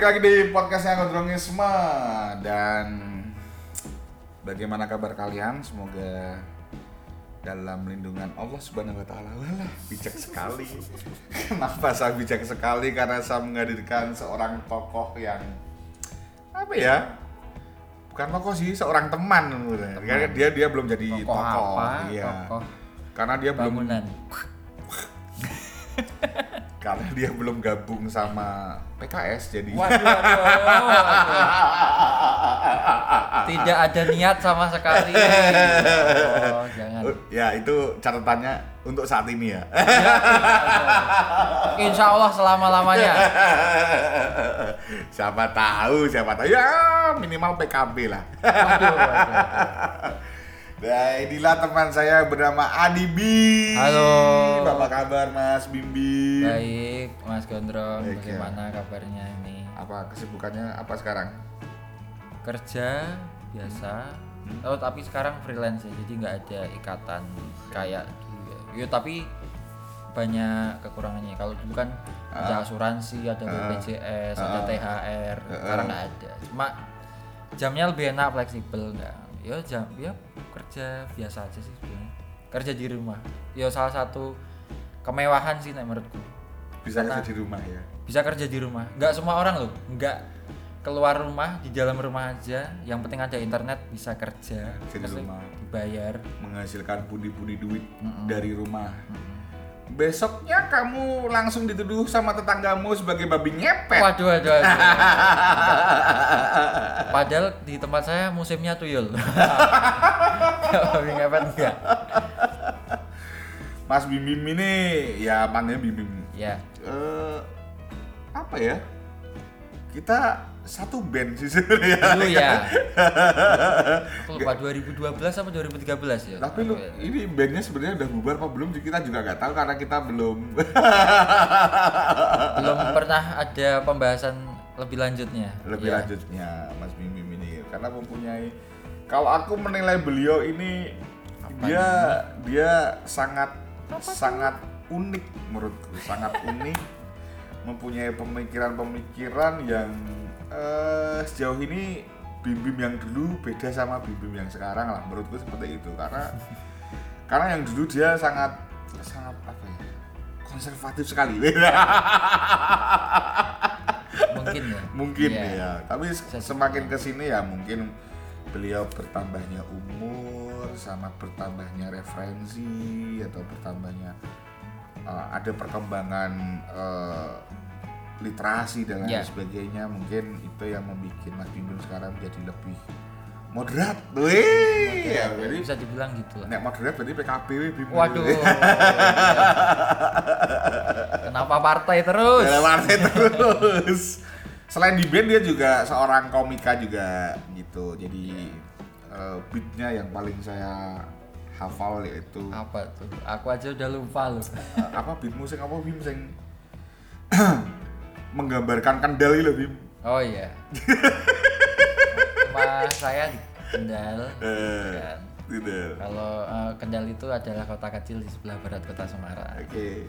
balik lagi di podcastnya Gondrongisme dan bagaimana kabar kalian? Semoga dalam lindungan Allah Subhanahu wa taala. Walah, bijak sekali. Kenapa saya bijak sekali? Karena saya menghadirkan seorang tokoh yang apa ya? Bukan tokoh sih, seorang teman. Karena dia dia belum jadi Tokoh tokoh. apa? Iya. Tokoh Karena dia belum bangunan. Karena dia belum gabung sama PKS jadi Waduh, waduh, waduh. Tidak ada niat sama sekali. Oh, jangan. ya itu catatannya untuk saat ini ya Insya Allah selama-lamanya. siapa tahu siapa tahu ya minimal PKB lah Waduh, waduh, waduh. Nah inilah teman saya bernama Adi Bim Halo. apa kabar Mas Bim Bim Baik, Mas Gondrong, Baik, ya. bagaimana kabarnya ini? apa kesibukannya apa sekarang Kerja biasa. Oh, tapi sekarang freelance ya, jadi nggak ada ikatan kayak dulu ya. Yo, tapi banyak kekurangannya. Kalau dulu kan ada asuransi, ada BPJS, ada THR. Sekarang nggak ada. Cuma jamnya lebih enak, fleksibel nggak. Yo jam, ya kerja biasa aja sih sebenarnya. Kerja di rumah. Yo salah satu kemewahan sih nek menurutku. bisa Karena- kerja di rumah ya bisa kerja di rumah nggak semua orang loh nggak keluar rumah di dalam rumah aja yang penting ada internet bisa kerja Kerja di rumah. dibayar menghasilkan pundi-pundi duit dari rumah besoknya kamu langsung dituduh sama tetanggamu sebagai babi ngepet. Waduh waduh, waduh. padahal di tempat saya musimnya tuyul. Babi ngepet enggak? Mas Bim Bim ini ya panggilnya Bim Bim ya. Eh apa ya? Kita satu band sih sebenarnya. dulu ya. Aku lupa 2012 apa 2013 ya? Tapi lu ini bandnya sebenarnya udah bubar apa belum? Kita juga nggak tahu karena kita belum. belum pernah ada pembahasan lebih lanjutnya. Lebih Ya. lanjutnya Mas Bim Bim ini karena mempunyai kalau aku menilai beliau ini dia dia sangat sangat unik menurutku. Sangat unik mempunyai pemikiran-pemikiran yang eh, sejauh ini Bim Bim yang dulu beda sama Bim Bim yang sekarang lah menurutku seperti itu. Karena karena yang dulu dia sangat sangat apa ya konservatif sekali. Mungkin ya? Mungkin Iya. ya tapi Bisa semakin ke sini ya mungkin beliau bertambahnya umur sama bertambahnya referensi atau bertambahnya uh, ada perkembangan uh, literasi dan lain Ya. sebagainya mungkin itu yang membuat Mas Bimbing sekarang menjadi lebih moderat Wih, ya, jadi bisa dibilang gitu lah nek moderat berarti PKB wih. Waduh. Kenapa partai terus? Dalam arti terus. Selain di band dia juga seorang komika juga gitu. Jadi eh, beatnya yang paling saya hafal yaitu Apa tuh? Aku aja udah lupa loh. eh, apa beat musik apa bim sing menggambarkan kendal loh bim. Oh iya. Rumah saya di Kendal. Eh, kan. gitu. Kalau eh, Kendal itu adalah kota kecil di sebelah barat kota Semarang. Oke.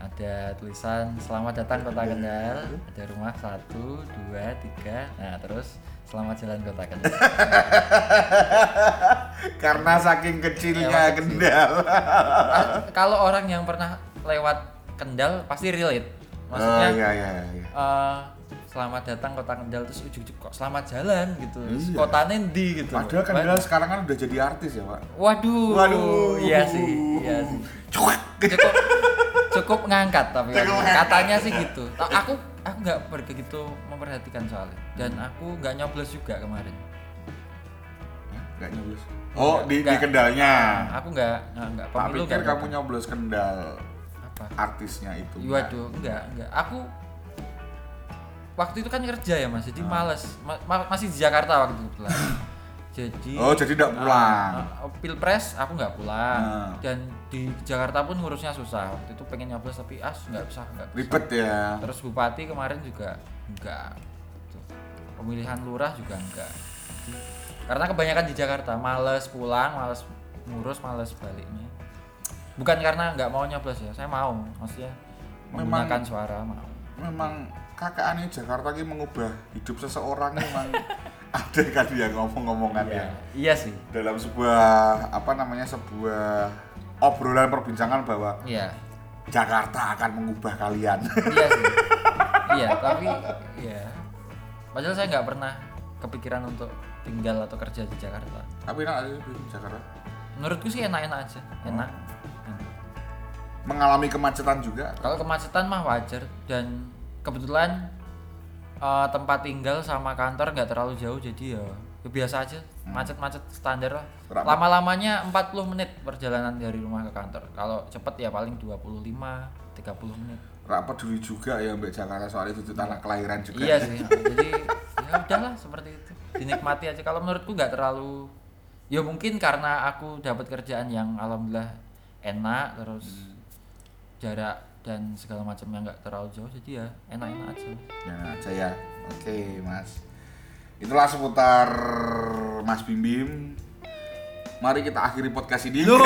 Ada tulisan Selamat datang kota Kendal. Ada rumah satu, dua, tiga. Nah terus Selamat jalan kota Kendal. Karena saking kecilnya kecil. kendal. Kalau orang yang pernah lewat Kendal pasti relate. Maksudnya oh iya iya iya. eh, selamat datang kota Kendal terus ujuk-ujuk kok selamat jalan gitu. Iya. Kotanya di gitu. Padahal kendal sekarang kan udah jadi artis ya, Pak. Waduh. Waduh. Iya sih, iya sih. Cukup cukup ngangkat tapi Cukup ngangkat. katanya sih gitu. Ta- Aku aku nggak begitu memperhatikan soalnya dan aku nggak nyoblos juga kemarin. Enggak nyoblos. Oh, di, di Nggak. kendalnya. Nah, aku nggak nggak nggak Tak pemilu pikir nggak kamu nyoblos kendal apa? artisnya itu. Waduh, enggak, enggak. Aku waktu itu kan kerja ya mas, Ah. jadi males. Ma- ma- masih di Jakarta waktu itu kebetulan. jadi Oh, jadi nggak pulang. ah, ah, pilpres aku nggak pulang Ah. dan di Jakarta pun ngurusnya susah. Waktu itu pengen nyoblos tapi as nggak bisa, nggak. Ribet ya. Terus bupati kemarin juga enggak. Tuh. Pemilihan lurah juga enggak. Karena kebanyakan di Jakarta, males pulang, males ngurus, males baliknya. Bukan karena nggak mau nyoblos ya, saya mau, maksudnya Memang- menggunakan suara mau. Memang kakak aneh Jakarta ini mengubah hidup seseorang memang ada kan dia ngomong-ngomongan Iya. ya Iya sih. dalam sebuah apa namanya sebuah obrolan perbincangan bahwa Iya. Jakarta akan mengubah kalian. iya sih iya tapi iya padahal saya nggak pernah kepikiran untuk tinggal atau kerja di Jakarta Tapi enak aja di Jakarta. menurutku sih enak-enak aja enak Enak. Mengalami kemacetan juga. kalau kemacetan mah wajar. Dan kebetulan eh, tempat tinggal sama kantor nggak terlalu jauh jadi ya, ya biasa aja. Macet-macet standar lah. Lama-lamanya 40 menit perjalanan dari rumah ke kantor. Kalau cepet ya paling 25 30 menit. Rapat dulu juga ya Mbak Jakarta soal itu, tanah kelahiran juga. iya sih. Jadi ya udahlah seperti itu. Dinikmati aja. Kalau menurutku nggak terlalu ya mungkin karena aku dapat kerjaan yang alhamdulillah enak terus jarak dan segala macamnya nggak terlalu jauh jadi ya enak-enak aja Ya aja ya. Oke, Mas. Itulah seputar Mas Bim Bim. Mari kita akhiri podcast ini. Loh,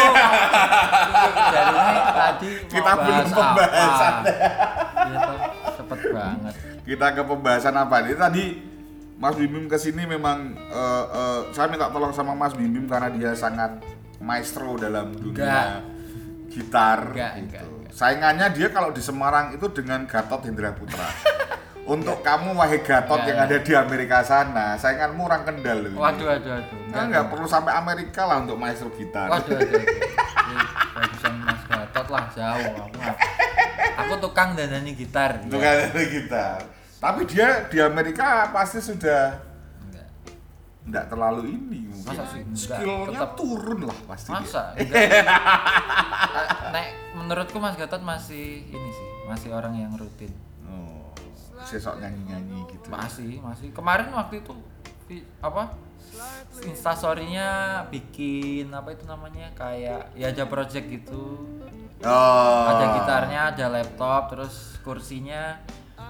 tadi Kita belum bahas pembahasan. toh, cepet banget. kita ke pembahasan apa nih tadi Mas Bim Bim ke sini memang eh, eh, saya minta tolong sama Mas Bim Bim karena dia sangat maestro dalam dunia Enggak. gitar Enggak, gitu. enggak. Saingannya dia kalau di Semarang itu dengan Gatot Hendra Putra. Untuk kamu wahai Gatot Enggak, yang ada di Amerika sana, sainganmu orang Kendal loh. Waduh, waduh, waduh. Kan nggak perlu sampai Amerika lah untuk maestro gitar. Waduh, waduh, Bagusan Mas Gatot lah jauh. Aku, aku tukang dandani gitar. Ya. ada gitar. Tapi dia di Amerika pasti sudah Enggak. Nggak terlalu ini mungkin. Masa sih? Skillnya tetap. turun lah pasti. Masa? Enggak. Nek, menurutku Mas Gatot masih ini sih, masih orang yang rutin. Oh, sesok nyanyi-nyanyi gitu. Masih, masih. Kemarin waktu itu apa? Instastory-nya bikin apa itu namanya? Kayak ya ada project gitu. Oh. Ada gitarnya, ada laptop, terus kursinya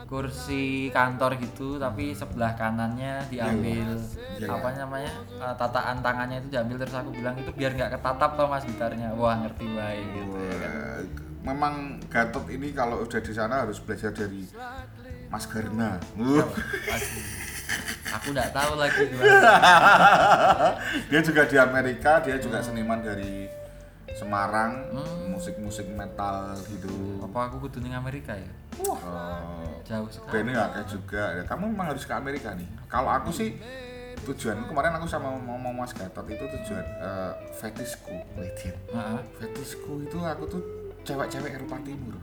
kursi kantor gitu, tapi sebelah kanannya diambil Iya, iya. apa namanya? eh, tataan tangannya itu diambil terus aku bilang itu biar nggak ketatap toh Mas gitarnya. Wah, ngerti baik gitu ya kan. Wah, Memang Gatot ini kalau udah di sana harus belajar dari Mas Garna. Uh, Aduh. Aku nggak tahu lagi gimana. dia juga di Amerika, dia juga seniman dari Semarang, Hmm. musik-musik metal gitu. Apa aku kudu ning Amerika ya? Oh, Jauh sekali. nggak kayak juga. Ya, kamu memang harus ke Amerika nih. Kalau aku sih tujuan kemarin aku sama ngomong Mas Gatot itu tujuan eh, fetisku, Wetin. Heeh. Fetisku itu aku tuh cewek-cewek Eropa Timur.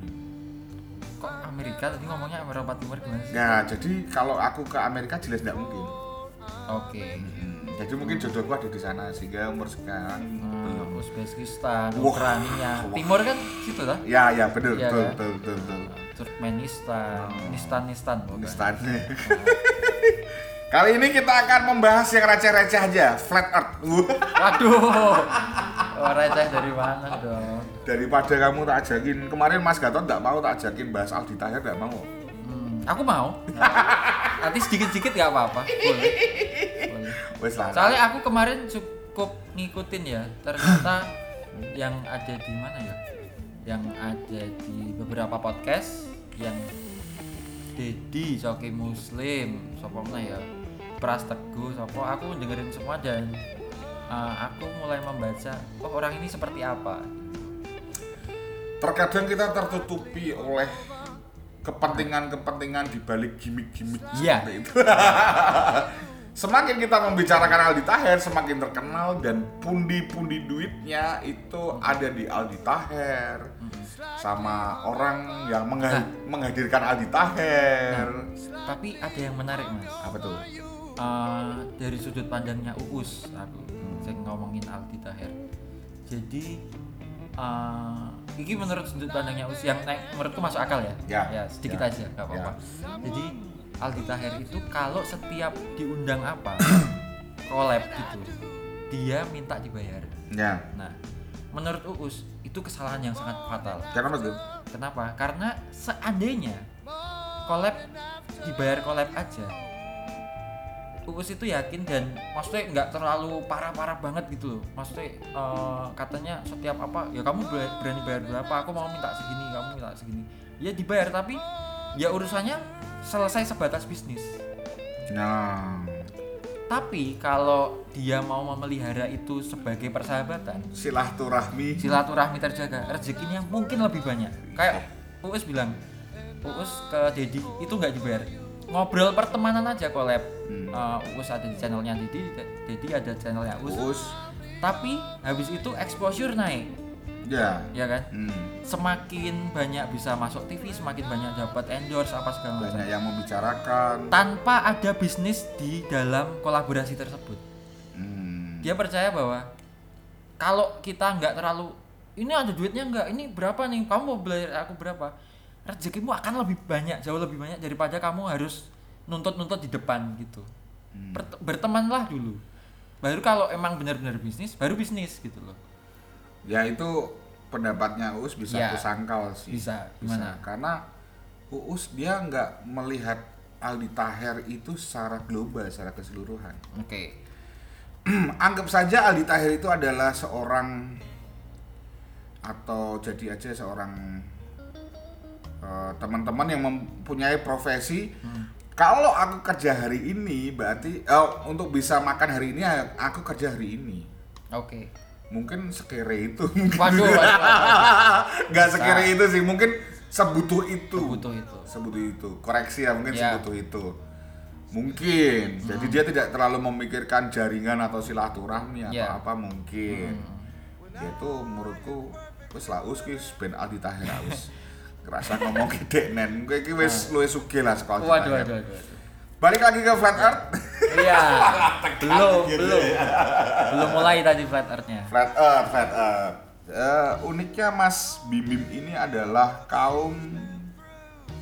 Kok Amerika tadi ngomongnya Eropa Timur gimana sih? Nah, jadi kalau aku ke Amerika jelas nggak mungkin. Oke. Hmm, jadi mungkin jodohku ada di sana sehingga umur sekarang belum. Hmm, Uzbekistan. Ukraina. Timur kan situ lah. Ya, ya betul, Iya, betul, kan? betul, betul, betul. Turkmenistan, Nistan, Nistan, bukan. Pakistan. Kali ini kita akan membahas yang receh-receh aja, flat earth. Waduh, oh, receh dari mana dong? Daripada kamu tak ajakin, kemarin Mas Gatot nggak mau tak ajakin bahas Aldi Tahir nggak mau. Hmm, aku mau. Nanti sedikit-sedikit nggak apa-apa. Boleh. Wes lah. Soalnya aku kemarin cukup ngikutin ya. Ternyata yang ada di mana ya? Yang ada di beberapa podcast yang Dedi, Soki Muslim, mana ya? Pras Teguh, sopo aku dengerin semua dan uh, aku mulai membaca oh orang ini seperti apa. Terkadang kita tertutupi oleh kepentingan-kepentingan di balik gimmick-gimmick seperti itu. semakin kita membicarakan Aldi Taher, semakin terkenal dan pundi-pundi duitnya itu ada di Aldi Taher sama orang yang mengha- menghadirkan Aldi Taher. Tapi ada yang menarik mas. Apa tuh? Eh, dari sudut pandangnya Uus aku saya ngomongin Aldi Taher jadi eh ini menurut sudut pandangnya Uus yang naik menurutku masuk akal ya Ya, sedikit ya, aja nggak apa-apa ya. jadi Aldi Taher itu kalau setiap diundang apa collab gitu dia minta dibayar Ya. nah menurut Uus itu kesalahan yang sangat fatal Kenapa tuh? Kenapa? Karena seandainya collab dibayar collab aja, Uus itu yakin dan maksudnya nggak terlalu parah-parah banget gitu loh. Maksudnya eh, katanya setiap apa ya kamu ber- berani bayar berapa? Aku mau minta segini, kamu minta segini. Ya dibayar tapi ya urusannya selesai sebatas bisnis. Nah, tapi kalau dia mau memelihara itu sebagai persahabatan silaturahmi. silaturahmi terjaga rezekinya mungkin lebih banyak. Kayak Uus bilang Uus ke Dedi itu nggak dibayar. Ngobrol pertemanan aja collab. Hmm. Uh, Uus ada di channelnya Dedi Dedi ada channelnya Uus. Us. tapi habis itu exposure naik Ya. ya kan Hmm. semakin banyak bisa masuk TV semakin banyak dapat endorse apa segala macam Banyak yang membicarakan. tanpa ada bisnis di dalam kolaborasi tersebut Hmm. dia percaya bahwa kalau kita nggak terlalu ini ada duitnya nggak ini berapa nih kamu mau bayar aku berapa rezekimu akan lebih banyak jauh lebih banyak daripada kamu harus nuntut-nuntut di depan gitu Hmm. Bert- bertemanlah dulu baru kalau emang benar-benar bisnis baru bisnis gitu loh Ya itu pendapatnya Uus bisa Ya. aku sangkal sih. Bisa, gimana? Karena Uus dia nggak melihat Aldi Taher itu secara global, secara keseluruhan. oke Anggap saja Aldi Taher itu adalah seorang atau jadi aja seorang eh, teman-teman yang mempunyai profesi. Kalau aku kerja hari ini, berarti eh, untuk bisa makan hari ini aku kerja hari ini. oke Mungkin sekere itu. waduh, waduh, waduh. nggak sekira itu sih mungkin sebutuh itu. Sebutuh itu. sebutuh itu. Koreksi ya mungkin Ya. sebutuh itu. Mungkin. Jadi dia tidak terlalu memikirkan jaringan atau silaturahmi atau Ya. apa mungkin. Ya itu menurutku wis lah us ki ben Aldi Tahir wis. Kerasa ngomong gede nen. Kowe iki wis luwih sugih lah sekolah waduh, waduh, waduh, waduh. balik lagi ke flat earth iya belum gitu belum ya. belum mulai tadi flat earth-nya Flat Earth, Flat Earth. Eh, uniknya Mas Bim Bim ini adalah kaum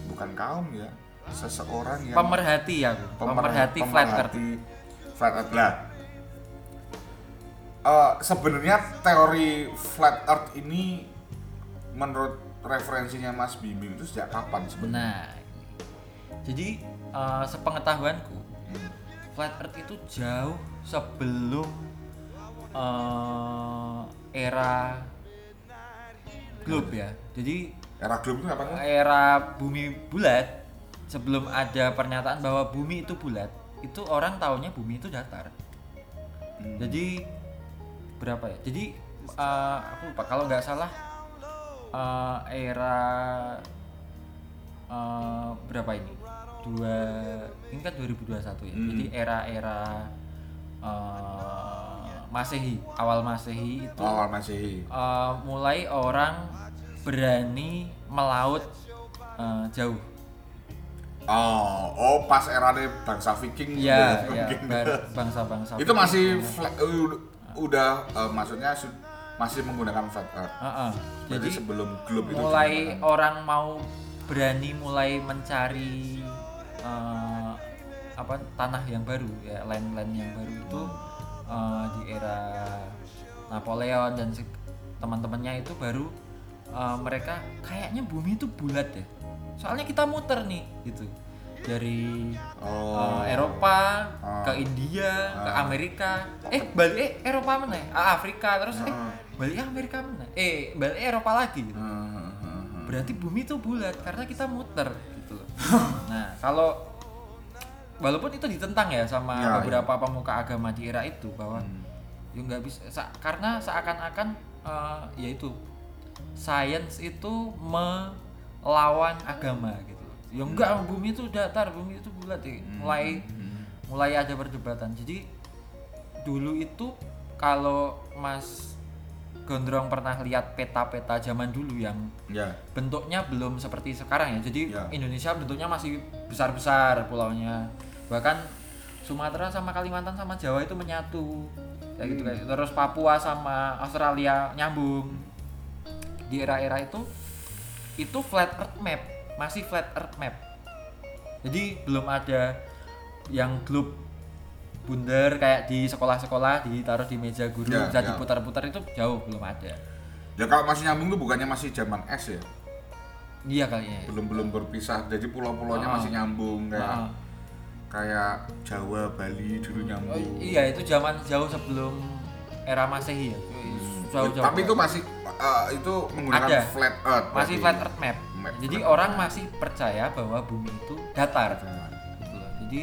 bukan kaum ya, seseorang yang pemerhati aku pemer- pemerhati flat earth pemerhati Flat Earth lah. Eh, sebenarnya teori Flat Earth ini menurut referensinya Mas Bim Bim itu sejak kapan sebenarnya? Nah, jadi eh, sepengetahuanku, Hmm. Flat earth itu jauh sebelum eh, era globe ya. Jadi Era globe itu apa? era bumi bulat, sebelum ada pernyataan bahwa bumi itu bulat, itu orang taunya bumi itu datar. Hmm. Jadi berapa ya? Jadi eh, aku lupa kalau nggak salah eh, era eh, berapa ini? Dua ini kan 2021 ya. Hmm. Jadi era-era eh, Masehi, awal Masehi itu Awal Masehi. eh, mulai orang berani melaut eh, jauh. Oh, oh pas era bangsa Viking mungkin. bar- bangsa-bangsa. itu masih flat, eh, udah eh, maksudnya su- masih menggunakan flat earth. Heeh. Jadi Jadi sebelum globe itu mulai orang mau berani mulai mencari eh, apa tanah yang baru ya land-land yang baru itu eh, di era Napoleon dan teman-temannya itu baru eh, mereka kayaknya bumi itu bulat ya soalnya kita muter nih gitu dari Oh. eh, Eropa Ah. ke India ke Ah. Amerika eh balik eh Eropa mana ya Ah, Afrika terus eh Ah. balik Amerika mana eh balik Eropa lagi gitu hmm. berarti bumi itu bulat karena kita muter gitu loh. nah kalau walaupun itu ditentang ya sama Ya, beberapa pemuka agama di era itu bahwa Hmm. ya nggak bisa sa- karena seakan-akan eh, yaitu sains itu melawan agama gitu ya enggak bumi itu datar bumi itu bulat ya. mulai Hmm. mulai ada perdebatan jadi dulu itu kalau Mas Gondrong pernah lihat peta-peta zaman dulu yang Ya. bentuknya belum seperti sekarang ya. Jadi Ya. Indonesia bentuknya masih besar-besar pulaunya. Bahkan Sumatera sama Kalimantan sama Jawa itu menyatu. Kayak gitu kayak. Terus Papua sama Australia nyambung. Di era-era itu itu flat earth map, masih flat earth map. Jadi belum ada yang globe bundar kayak di sekolah-sekolah ditaruh di meja guru Ya, bisa ya. diputar-putar itu jauh belum ada. Ya kalau masih nyambung tuh bukannya masih zaman es ya? Iya kayaknya. ya. Belum belum berpisah. Jadi pulau-pulaunya Ah. masih nyambung kayak Ah. Kayak Jawa, Bali dulu Oh, nyambung. iya itu zaman jauh sebelum era masehi ya. Jauh-jauh. Tapi itu masih eh, itu menggunakan Ada. flat earth. masih flat earth map. Me- Jadi flat orang earth. masih percaya bahwa bumi itu datar. Gitu loh. Jadi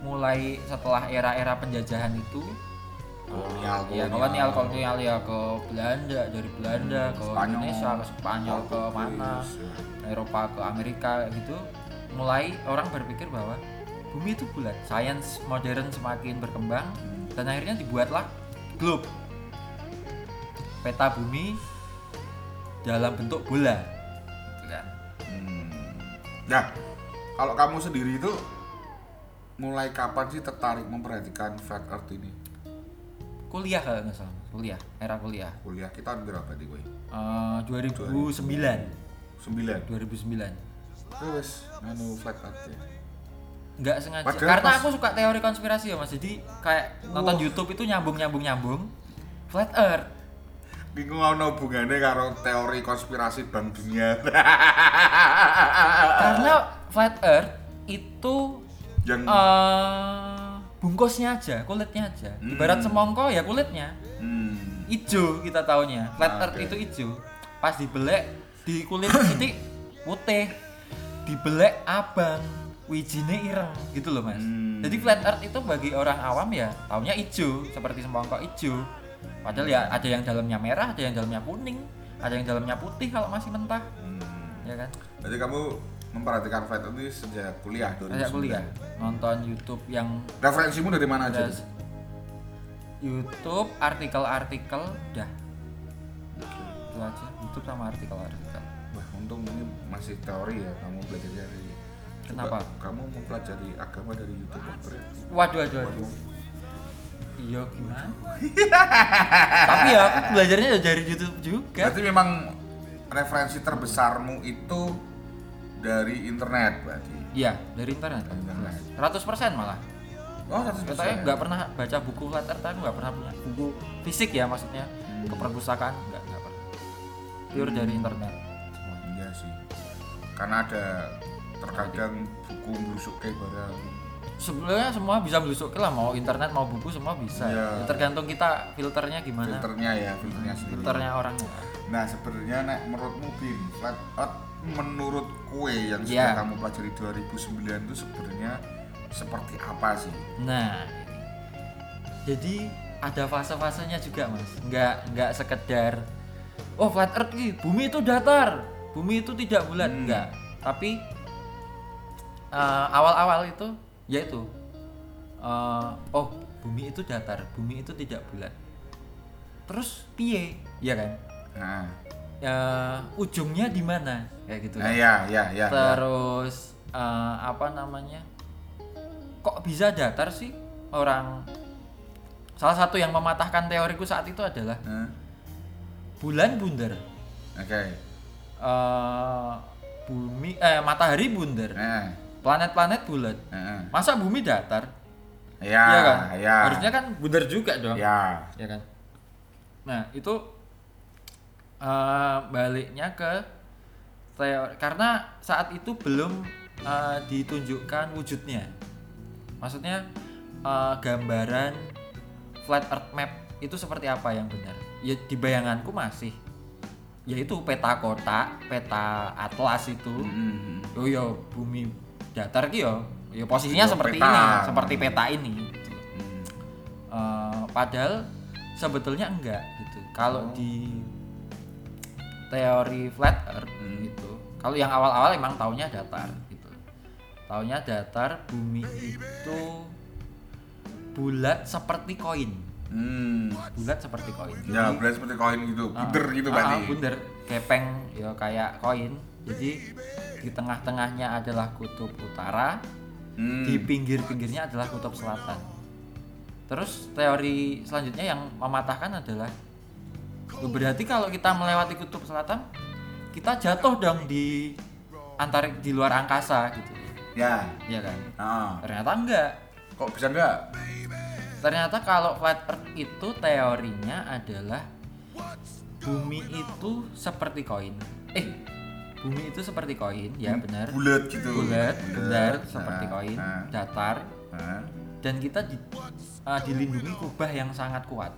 mulai setelah era-era penjajahan itu kolonial ya kolonial kolonial ya ke Belanda dari Belanda ke Spanyol. Indonesia ke Spanyol ke mana. Eropa ke Amerika gitu mulai orang berpikir bahwa bumi itu bulat sains modern semakin berkembang dan akhirnya dibuatlah globe peta bumi dalam bentuk bola gitu kan Hmm. Nah, kalau kamu sendiri itu mulai kapan sih tertarik memperhatikan flat earth ini? kuliah kalau nggak salah kuliah era kuliah Kuliah kita berapa di gue? Eh, 2009 Sembilan. 2009 Terus, anu flat earth ya. Nggak sengaja. Padahal karena pas- aku suka teori konspirasi ya mas. Jadi kayak nonton Wah. YouTube itu nyambung nyambung nyambung. Flat earth. Bingung ono hubungannya karo teori konspirasi Bank Dunia. karena flat earth itu Yang eh bungkusnya aja kulitnya aja. Hmm. ibarat semongko ya kulitnya. Hmm. hijau kita taunya. Flat Ah, earth itu hijau pas dibelek di kulit titik putih. Dibelek abang wijine ireng gitu loh mas. Hmm. jadi flat earth itu bagi orang awam ya taunya hijau seperti semongko hijau padahal ya ada yang dalamnya merah ada yang dalamnya kuning ada yang dalamnya putih kalau masih mentah. Hmm. ya kan? Jadi kamu memperhatikan flat earth ini sejak kuliah 2009. sejak kuliah. Nonton YouTube yang Referensimu dari mana aja? YouTube artikel-artikel dah. Itu aja. YouTube sama artikel-artikel. Wah, untung ini masih teori ya kamu belajar dari Kenapa? Kamu mempelajari agama dari YouTube berarti. Waduh, waduh, waduh. Iya gimana? Tapi ya aku belajarnya ya dari YouTube juga. Berarti memang referensi terbesarmu itu dari internet berarti. Iya, dari internet. Internet. 100% malah. Oh, 100%. Katanya nggak pernah baca buku flat earth, aku nggak pernah punya buku fisik ya maksudnya Hmm. ke perpustakaan nggak nggak pernah. Pure dari internet. Iya sih. Karena ada terkadang buku melusuk kayak barang. Sebenarnya semua bisa melusuk lah mau internet mau buku semua bisa. Iya. Ya, tergantung kita filternya gimana. Filternya ya, filternya sendiri. Filternya orangnya. Nah, sebenarnya nek menurutmu Bin, flat earth menurut kue yang Iya. sudah kamu pelajari 2009 itu sebenarnya seperti apa sih? Nah, jadi ada fase-fasenya juga mas. Nggak nggak sekedar oh flat earth bumi itu datar, bumi itu tidak bulat, Hmm. nggak. Tapi eh, awal-awal itu yaitu eh, oh bumi itu datar, bumi itu tidak bulat. Terus piye, ya kan? Nah, Eh, ujungnya di mana? Kayak gitu. nah kan. ya, ya, ya. ya. Terus eh, apa namanya? Kok bisa datar sih orang? Salah satu yang mematahkan teoriku saat itu adalah Nah, bulan bundar, Oke. Eh, bumi, eh matahari bundar, Nah, planet-planet bulat. nah. Masa bumi datar? Ya, Iya kan? ya. Harusnya kan bundar juga dong. Ya. ya kan nah itu eh, baliknya ke teori karena saat itu belum eh, ditunjukkan wujudnya maksudnya eh, gambaran flat earth map itu seperti apa yang benar ya di bayanganku masih yaitu peta kota peta atlas itu Hmm. oh yo bumi datar ki yo yo posisinya Yo, seperti peta. ini seperti peta ini Hmm. Eh, padahal sebetulnya enggak gitu. Kalau Oh. di teori flat earth Hmm. gitu. Kalau yang awal-awal emang taunya datar gitu. Taunya datar bumi itu bulat seperti koin. Hmm. Bulat seperti koin. Ya, berarti seperti koin gitu. ah, Bunder gitu ah, berarti. bunder, kepeng ya kayak koin. Jadi di tengah-tengahnya adalah kutub utara, Hmm. di pinggir-pinggirnya adalah kutub selatan. Terus teori selanjutnya yang mematahkan adalah "Oh, berarti kalau kita melewati kutub selatan kita jatuh dong di antarik di luar angkasa gitu. Ya. Ya kan? Ah. Ternyata enggak. Kok bisa enggak? Ternyata kalau flat earth itu teorinya adalah bumi itu seperti koin. Eh, bumi itu seperti koin, ya benar. Bulat gitu. Bulat, benar seperti Nah, koin, nah, datar, nah. dan kita di, uh, dilindungi kubah yang sangat kuat.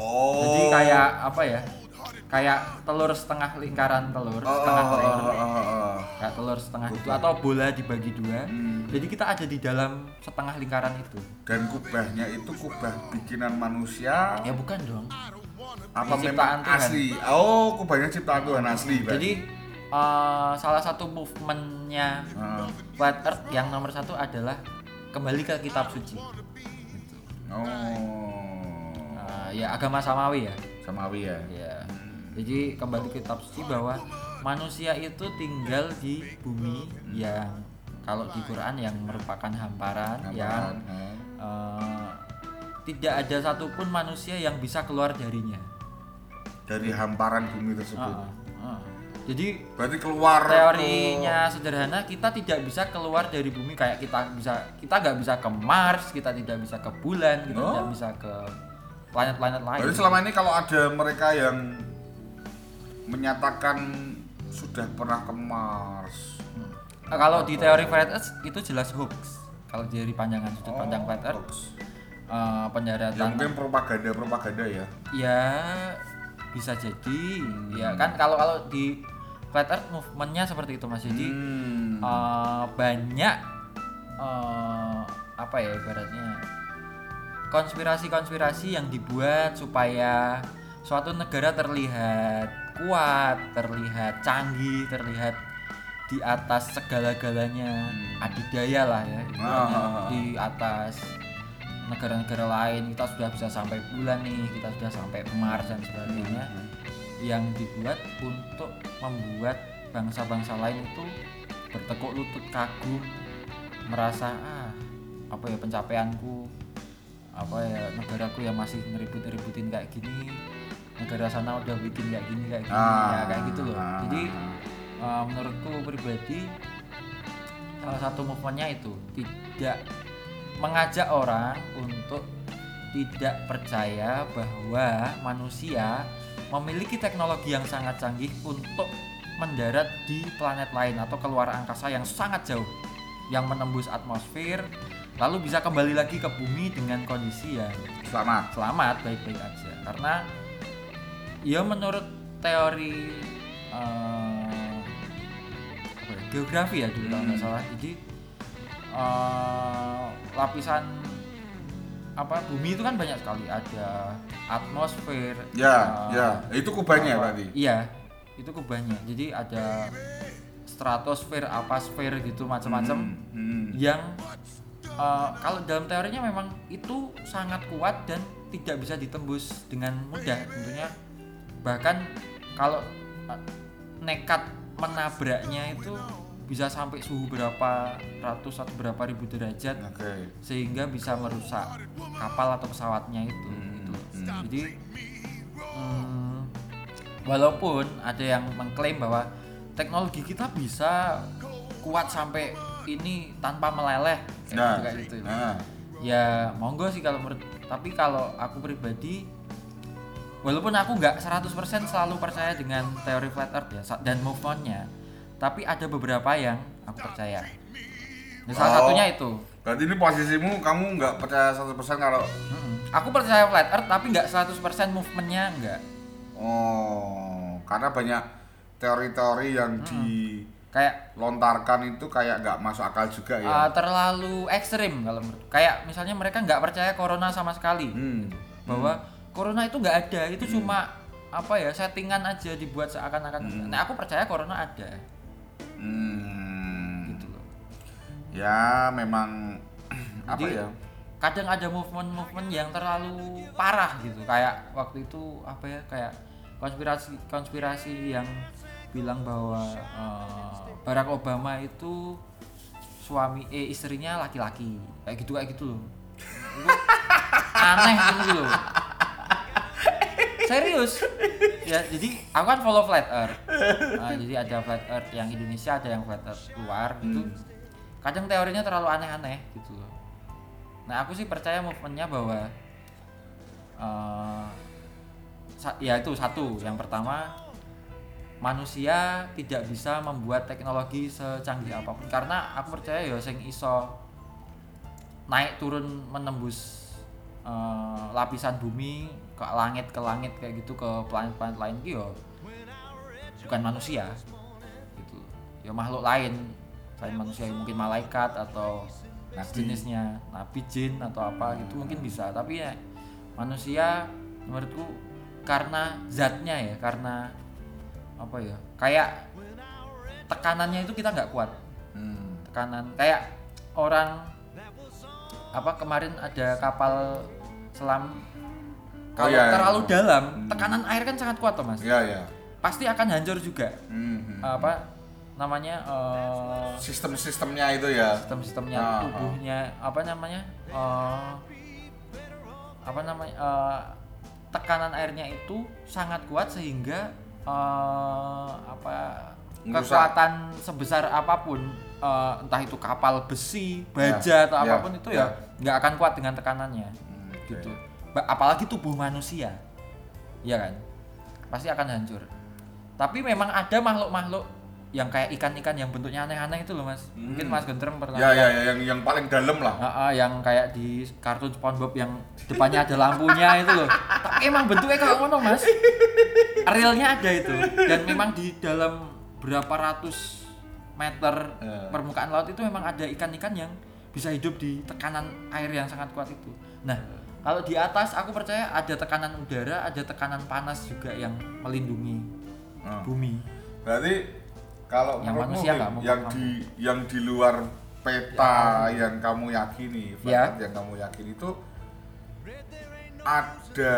Oh. Jadi kayak apa ya? kayak telur setengah lingkaran telur Oh, setengah oh, telur oh, oh, oh. kayak telur setengah itu Betul. atau bola dibagi dua Hmm. jadi kita ada di dalam setengah lingkaran itu Dan kubahnya itu kubah bikinan manusia ya bukan dong apa ciptaan memang Tuhan. asli? Oh, kubahnya ciptaan Tuhan asli. berarti. jadi eh, salah satu movementnya Ah. flat earth yang nomor satu adalah kembali ke kitab suci oh, Eh, ya agama samawi ya samawi ya. ya jadi kembali ke kitab suci bahwa manusia itu tinggal di bumi yang kalau di Quran yang merupakan hamparan, yang Hamparan, ah. Tidak ada satupun manusia yang bisa keluar darinya. dari hamparan bumi tersebut. Ah, ah. Jadi Berarti keluar teorinya sederhana kita tidak bisa keluar dari bumi kayak kita bisa kita nggak bisa ke Mars, kita tidak bisa ke bulan, kita Oh. tidak bisa ke planet-planet lain. Berarti selama ini kalau ada mereka yang menyatakan sudah pernah ke Mars. Nah, kalau di teori flat earth itu jelas hoax. Kalau dari pandangan sudut pandang flat earth, hoax. Eh, Ya mungkin propaganda-propaganda ya. ya bisa jadi. Ya kan kalau kalau di flat earth movementnya seperti itu mas. Jadi Hmm. eh, banyak eh, apa ya ibaratnya konspirasi-konspirasi yang dibuat supaya suatu negara terlihat kuat, terlihat canggih, terlihat di atas segala-galanya. Adidaya lah ya Ah. di atas negara-negara lain kita sudah bisa sampai bulan nih kita sudah sampai Mars dan sebagainya yang dibuat untuk membuat bangsa-bangsa lain itu bertekuk lutut kagum merasa ah apa ya pencapaianku apa ya negaraku yang masih ngeribut-ributin kayak gini negara sana udah bikin kayak gini kayak gini Ah. ya kayak gitu loh Ah. jadi uh, menurutku pribadi salah satu movementnya itu tidak mengajak orang untuk tidak percaya bahwa manusia memiliki teknologi yang sangat canggih untuk mendarat di planet lain atau keluar angkasa yang sangat jauh yang menembus atmosfer lalu bisa kembali lagi ke bumi dengan kondisi yang Selamat. selamat baik-baik aja karena ya menurut teori eh, apa ya, geografi ya dulu kalau nggak Hmm. salah jadi eh, lapisan apa bumi itu kan banyak sekali ada atmosfer Ya, eh, ya. Itu kubahnya apa- berarti. iya itu kubahnya jadi ada stratosfer apasfer gitu macam-macam Hmm, hmm. yang uh, kalau dalam teorinya memang itu sangat kuat dan tidak bisa ditembus dengan mudah tentunya bahkan kalau uh, nekat menabraknya itu bisa sampai suhu berapa ratus atau berapa ribu derajat Oke. sehingga bisa merusak kapal atau pesawatnya itu Hmm, gitu. hmm. jadi hmm, walaupun ada yang mengklaim bahwa teknologi kita bisa kuat sampai ini tanpa meleleh kayak Nah, gitu, kayak gitu nah. ya monggo sih kalau menurut tapi kalau aku pribadi walaupun aku nggak 100% selalu percaya dengan teori flat earth ya dan movementnya tapi ada beberapa yang aku percaya. Nah, salah Oh. satunya itu. Berarti ini posisimu kamu nggak percaya 100% kalau Mm-mm. aku percaya flat earth tapi nggak 100% movementnya nggak. Oh karena banyak teori-teori yang kayak dilontarkan itu kayak nggak masuk akal juga ya. uh, terlalu ekstrim kalau menurut kayak misalnya mereka nggak percaya corona sama sekali. Hmm. bahwa corona itu nggak ada itu cuma apa ya settingan aja dibuat seakan-akan. Nah aku percaya corona ada Hmm. gitu loh. Ya memang apa Jadi, ya? kadang ada movement-movement yang terlalu parah gitu. Kayak waktu itu apa ya kayak konspirasi konspirasi yang bilang bahwa eh, Barack Obama itu suami eh istrinya laki-laki. Kayak gitu kayak gitu loh. Aneh gitu loh serius? Ya jadi aku kan follow flat earth. Nah, jadi ada flat earth yang Indonesia ada yang flat earth luar gitu. Kadang teorinya terlalu aneh-aneh gitu loh. Nah aku sih percaya movementnya bahwa sa- ya itu satu. Yang pertama manusia tidak bisa membuat teknologi secanggih apa pun. Karena aku percaya ya sing iso naik turun menembus eh, lapisan bumi ke langit ke langit kayak gitu ke planet-planet lain gitu bukan manusia. Gitu. Ya makhluk lain selain manusia mungkin malaikat atau Nabi. jenisnya. Nabi jin atau apa gitu mungkin bisa. Tapi ya manusia menurutku karena zatnya ya karena apa ya kayak tekanannya itu kita nggak kuat. Hmm. tekanan. Kayak orang apa kemarin ada kapal selam Oh, kalau iya, iya. terlalu dalam Hmm. tekanan air kan sangat kuat mas Iya, iya. pasti akan hancur juga Hmm, hmm. apa namanya eh, Sistem-sistemnya itu ya. sistem-sistemnya Ah, ah. tubuhnya apa namanya eh, apa namanya eh, tekanan airnya itu sangat kuat sehingga eh, apa kekuatan sebesar apa pun eh, entah itu kapal besi baja Ya, atau ya, apa pun itu ya. ya nggak akan kuat dengan tekanannya Hmm, gitu apalagi tubuh manusia. Ya kan? Pasti akan hancur. Tapi memang ada makhluk-makhluk yang kayak ikan-ikan yang bentuknya aneh-aneh itu loh mas. Mungkin Hmm. mas Gentrem pernah Ya, ya, ya, yang yang paling dalam lah. Ah, ah, yang kayak di kartun SpongeBob yang depannya ada lampunya itu loh. Tapi emang bentuknya kayak ngono mas. Realnya ada itu. Dan memang di dalam berapa ratus meter Ya. permukaan laut itu memang ada ikan-ikan yang bisa hidup di tekanan air yang sangat kuat itu. Nah kalau di atas aku percaya ada tekanan udara ada tekanan panas juga yang melindungi Hmm. bumi Berarti kalau Yang manusia nggak yang kamu. di yang di luar peta yang kamu yakini, Ya. yang kamu yakini itu ada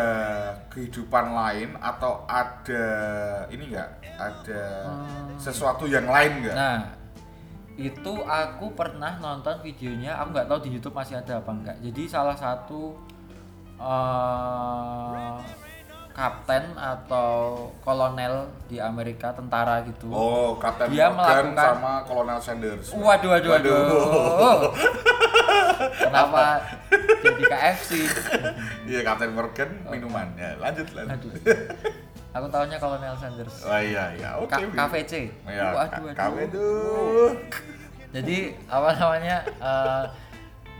kehidupan lain atau ada ini enggak? Ada Hmm. sesuatu yang lain enggak? Nah, itu aku pernah nonton videonya, aku nggak tahu di YouTube masih ada apa enggak. Jadi salah satu eh, kapten atau kolonel di Amerika tentara gitu. Oh, Kapten Dia Morgan melakukan- sama Kolonel Sanders. Waduh, waduh, waduh. Kenapa jadi KFC? Iya, Kapten Morgan minuman. Ya, lanjut lanjut. Aduh. Aku tahunya kolonel Sanders. Oh iya iya, oke. Bim. KVC. Ya, Waduh, waduh. Jadi apa namanya? eh,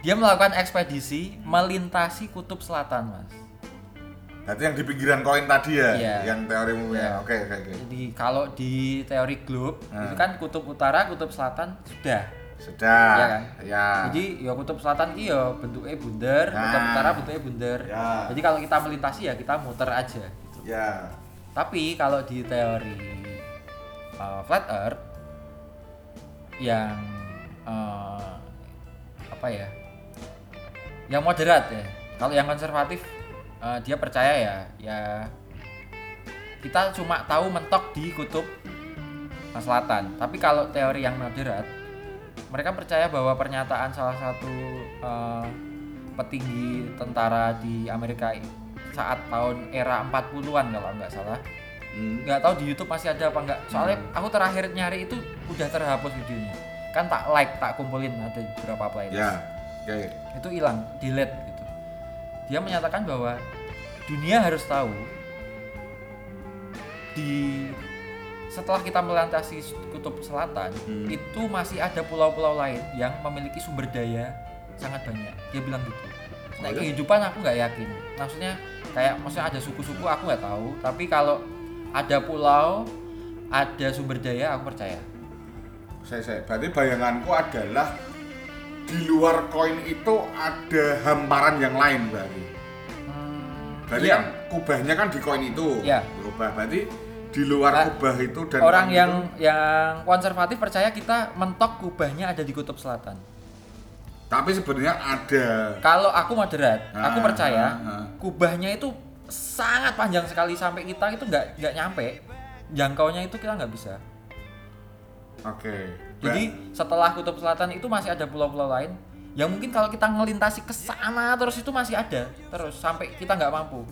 dia melakukan ekspedisi melintasi kutub selatan, mas. Berarti yang di pinggiran koin tadi ya, Iya. yang teorimu Iya. ya. Oke oke oke. Jadi kalau di teori globe Hmm. itu kan kutub utara, kutub selatan sudah. Sudah. Iya kan? Ya. Jadi ya kutub selatan ki ya bentuknya bundar, kutub Nah. utara bentuknya bundar. Ya. Jadi kalau kita melintasi ya kita muter aja. Gitu. ya. Tapi kalau di teori uh, flat earth yang uh, apa ya? Yang moderat ya. Kalau yang konservatif uh, dia percaya ya, ya kita cuma tahu mentok di kutub selatan. Tapi kalau teori yang moderat, mereka percaya bahwa pernyataan salah satu uh, petinggi tentara di Amerika saat tahun era 40-an kalau nggak salah Hmm. nggak tahu di YouTube masih ada apa nggak soalnya aku terakhir nyari itu udah terhapus videonya kan tak like tak kumpulin ada beberapa playlist Ya. Oke. itu hilang delete gitu dia menyatakan bahwa dunia harus tahu di setelah kita melintasi kutub selatan Hmm. itu masih ada pulau-pulau lain yang memiliki sumber daya sangat banyak dia bilang gitu nah Oh, iya? kehidupan aku nggak yakin maksudnya kayak maksudnya ada suku-suku aku nggak tahu tapi kalau ada pulau ada sumber daya aku percaya Saya saya. Berarti bayanganku adalah di luar koin itu ada hamparan yang lain berarti. Hmm, Berarti iya. kan kubahnya kan di koin itu. Iya. Kubah berarti di luar Nah, kubah itu dan orang yang itu- yang konservatif percaya kita mentok kubahnya ada di kutub selatan. tapi sebenarnya ada Kalau aku moderat, aku Ah, percaya ah, ah. kubahnya itu sangat panjang sekali sampai kita itu nggak nggak nyampe. Jangkaunya itu kita nggak bisa. Oke. Jadi setelah kutub selatan itu masih ada pulau-pulau lain yang mungkin kalau kita ngelintasi ke sana terus itu masih ada terus sampai kita nggak mampu.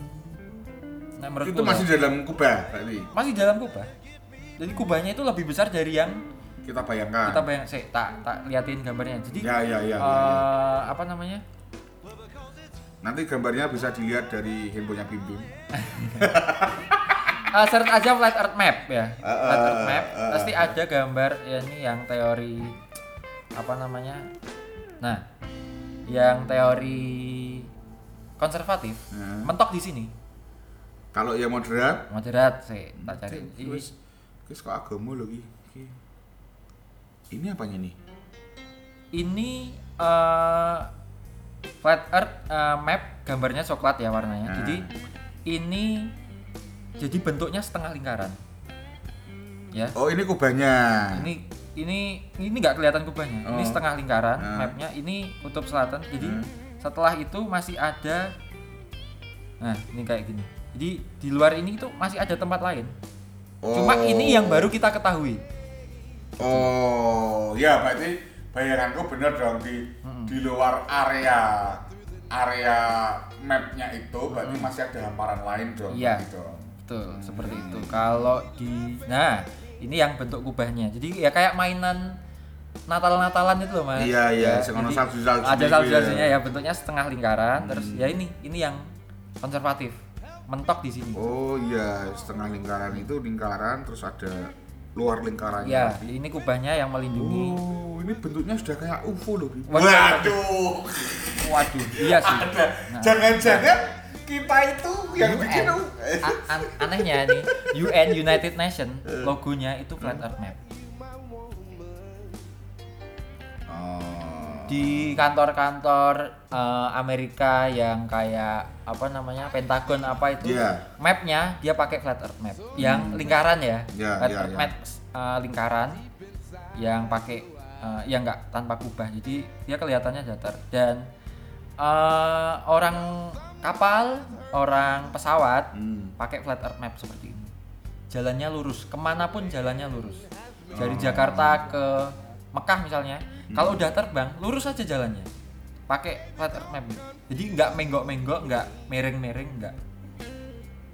Nah, itu masih ya. dalam kubah berarti masih dalam kubah. Jadi kubahnya itu lebih besar dari yang kita bayangkan. kita bayang saya tak tak liatin gambarnya. Jadi Ya ya ya. ya, ya. eh, apa namanya? Nanti gambarnya bisa dilihat dari handphonenya Bim Eh, search aja flat earth map ya. Ah, flat ah, earth map ah, pasti ada gambar ya ini yang teori apa namanya? Nah, yang teori konservatif Hmm. mentok di sini. Kalau yang moderat, Moderat sih, tak cari. Wis wis kok agama lho iki. Iki. Ini apanya nih? Ini eh flat earth eh, map gambarnya coklat ya warnanya. Ah. Jadi ini jadi bentuknya setengah lingkaran. Ya. Oh, ini kubahnya. Ini ini ini nggak kelihatan kubahnya. Ini Oh. setengah lingkaran Ah. mapnya. Ini kutub selatan. Jadi Hmm. setelah itu masih ada Nah, ini kayak gini. Jadi di luar ini itu masih ada tempat lain. Cuma Oh. ini yang baru kita ketahui. Oh, ya berarti bayanganku bener dong di di luar area area mapnya itu berarti masih ada hamparan lain dong. Iya. gitu. Betul, seperti itu. Kalau di Nah, ini yang bentuk kubahnya. Jadi ya kayak mainan Natal-Natalan itu loh, Mas. Iya, iya, Ya, jadi salju-salju Ada gitu salju-saljunya ya. ya, bentuknya setengah lingkaran. Terus Hmm. ya ini, ini yang konservatif. Mentok di sini. Oh iya, setengah lingkaran itu lingkaran terus ada luar lingkarannya. Ya, ini kubahnya yang melindungi. Oh, ini bentuknya sudah kayak UFO loh. Waduh. Waduh. Waduh, iya sih. Ada. Nah. Kita itu yang UN. bikin anehnya nih, UN United Nation logonya itu flat earth map. Oh. di kantor-kantor eh, Amerika yang kayak apa namanya Pentagon apa itu Iya. mapnya dia pakai flat earth map yang lingkaran ya Iya, flat iya, earth iya. map eh, lingkaran yang pakai eh, yang enggak tanpa kubah jadi dia kelihatannya datar dan eh, orang kapal orang pesawat Hmm. pakai flat earth map seperti ini jalannya lurus ke mana pun jalannya lurus dari Oh. Jakarta ke Mekah misalnya Hmm. kalau udah terbang lurus aja jalannya pakai flat earth map jadi nggak menggok-menggok nggak miring-miring nggak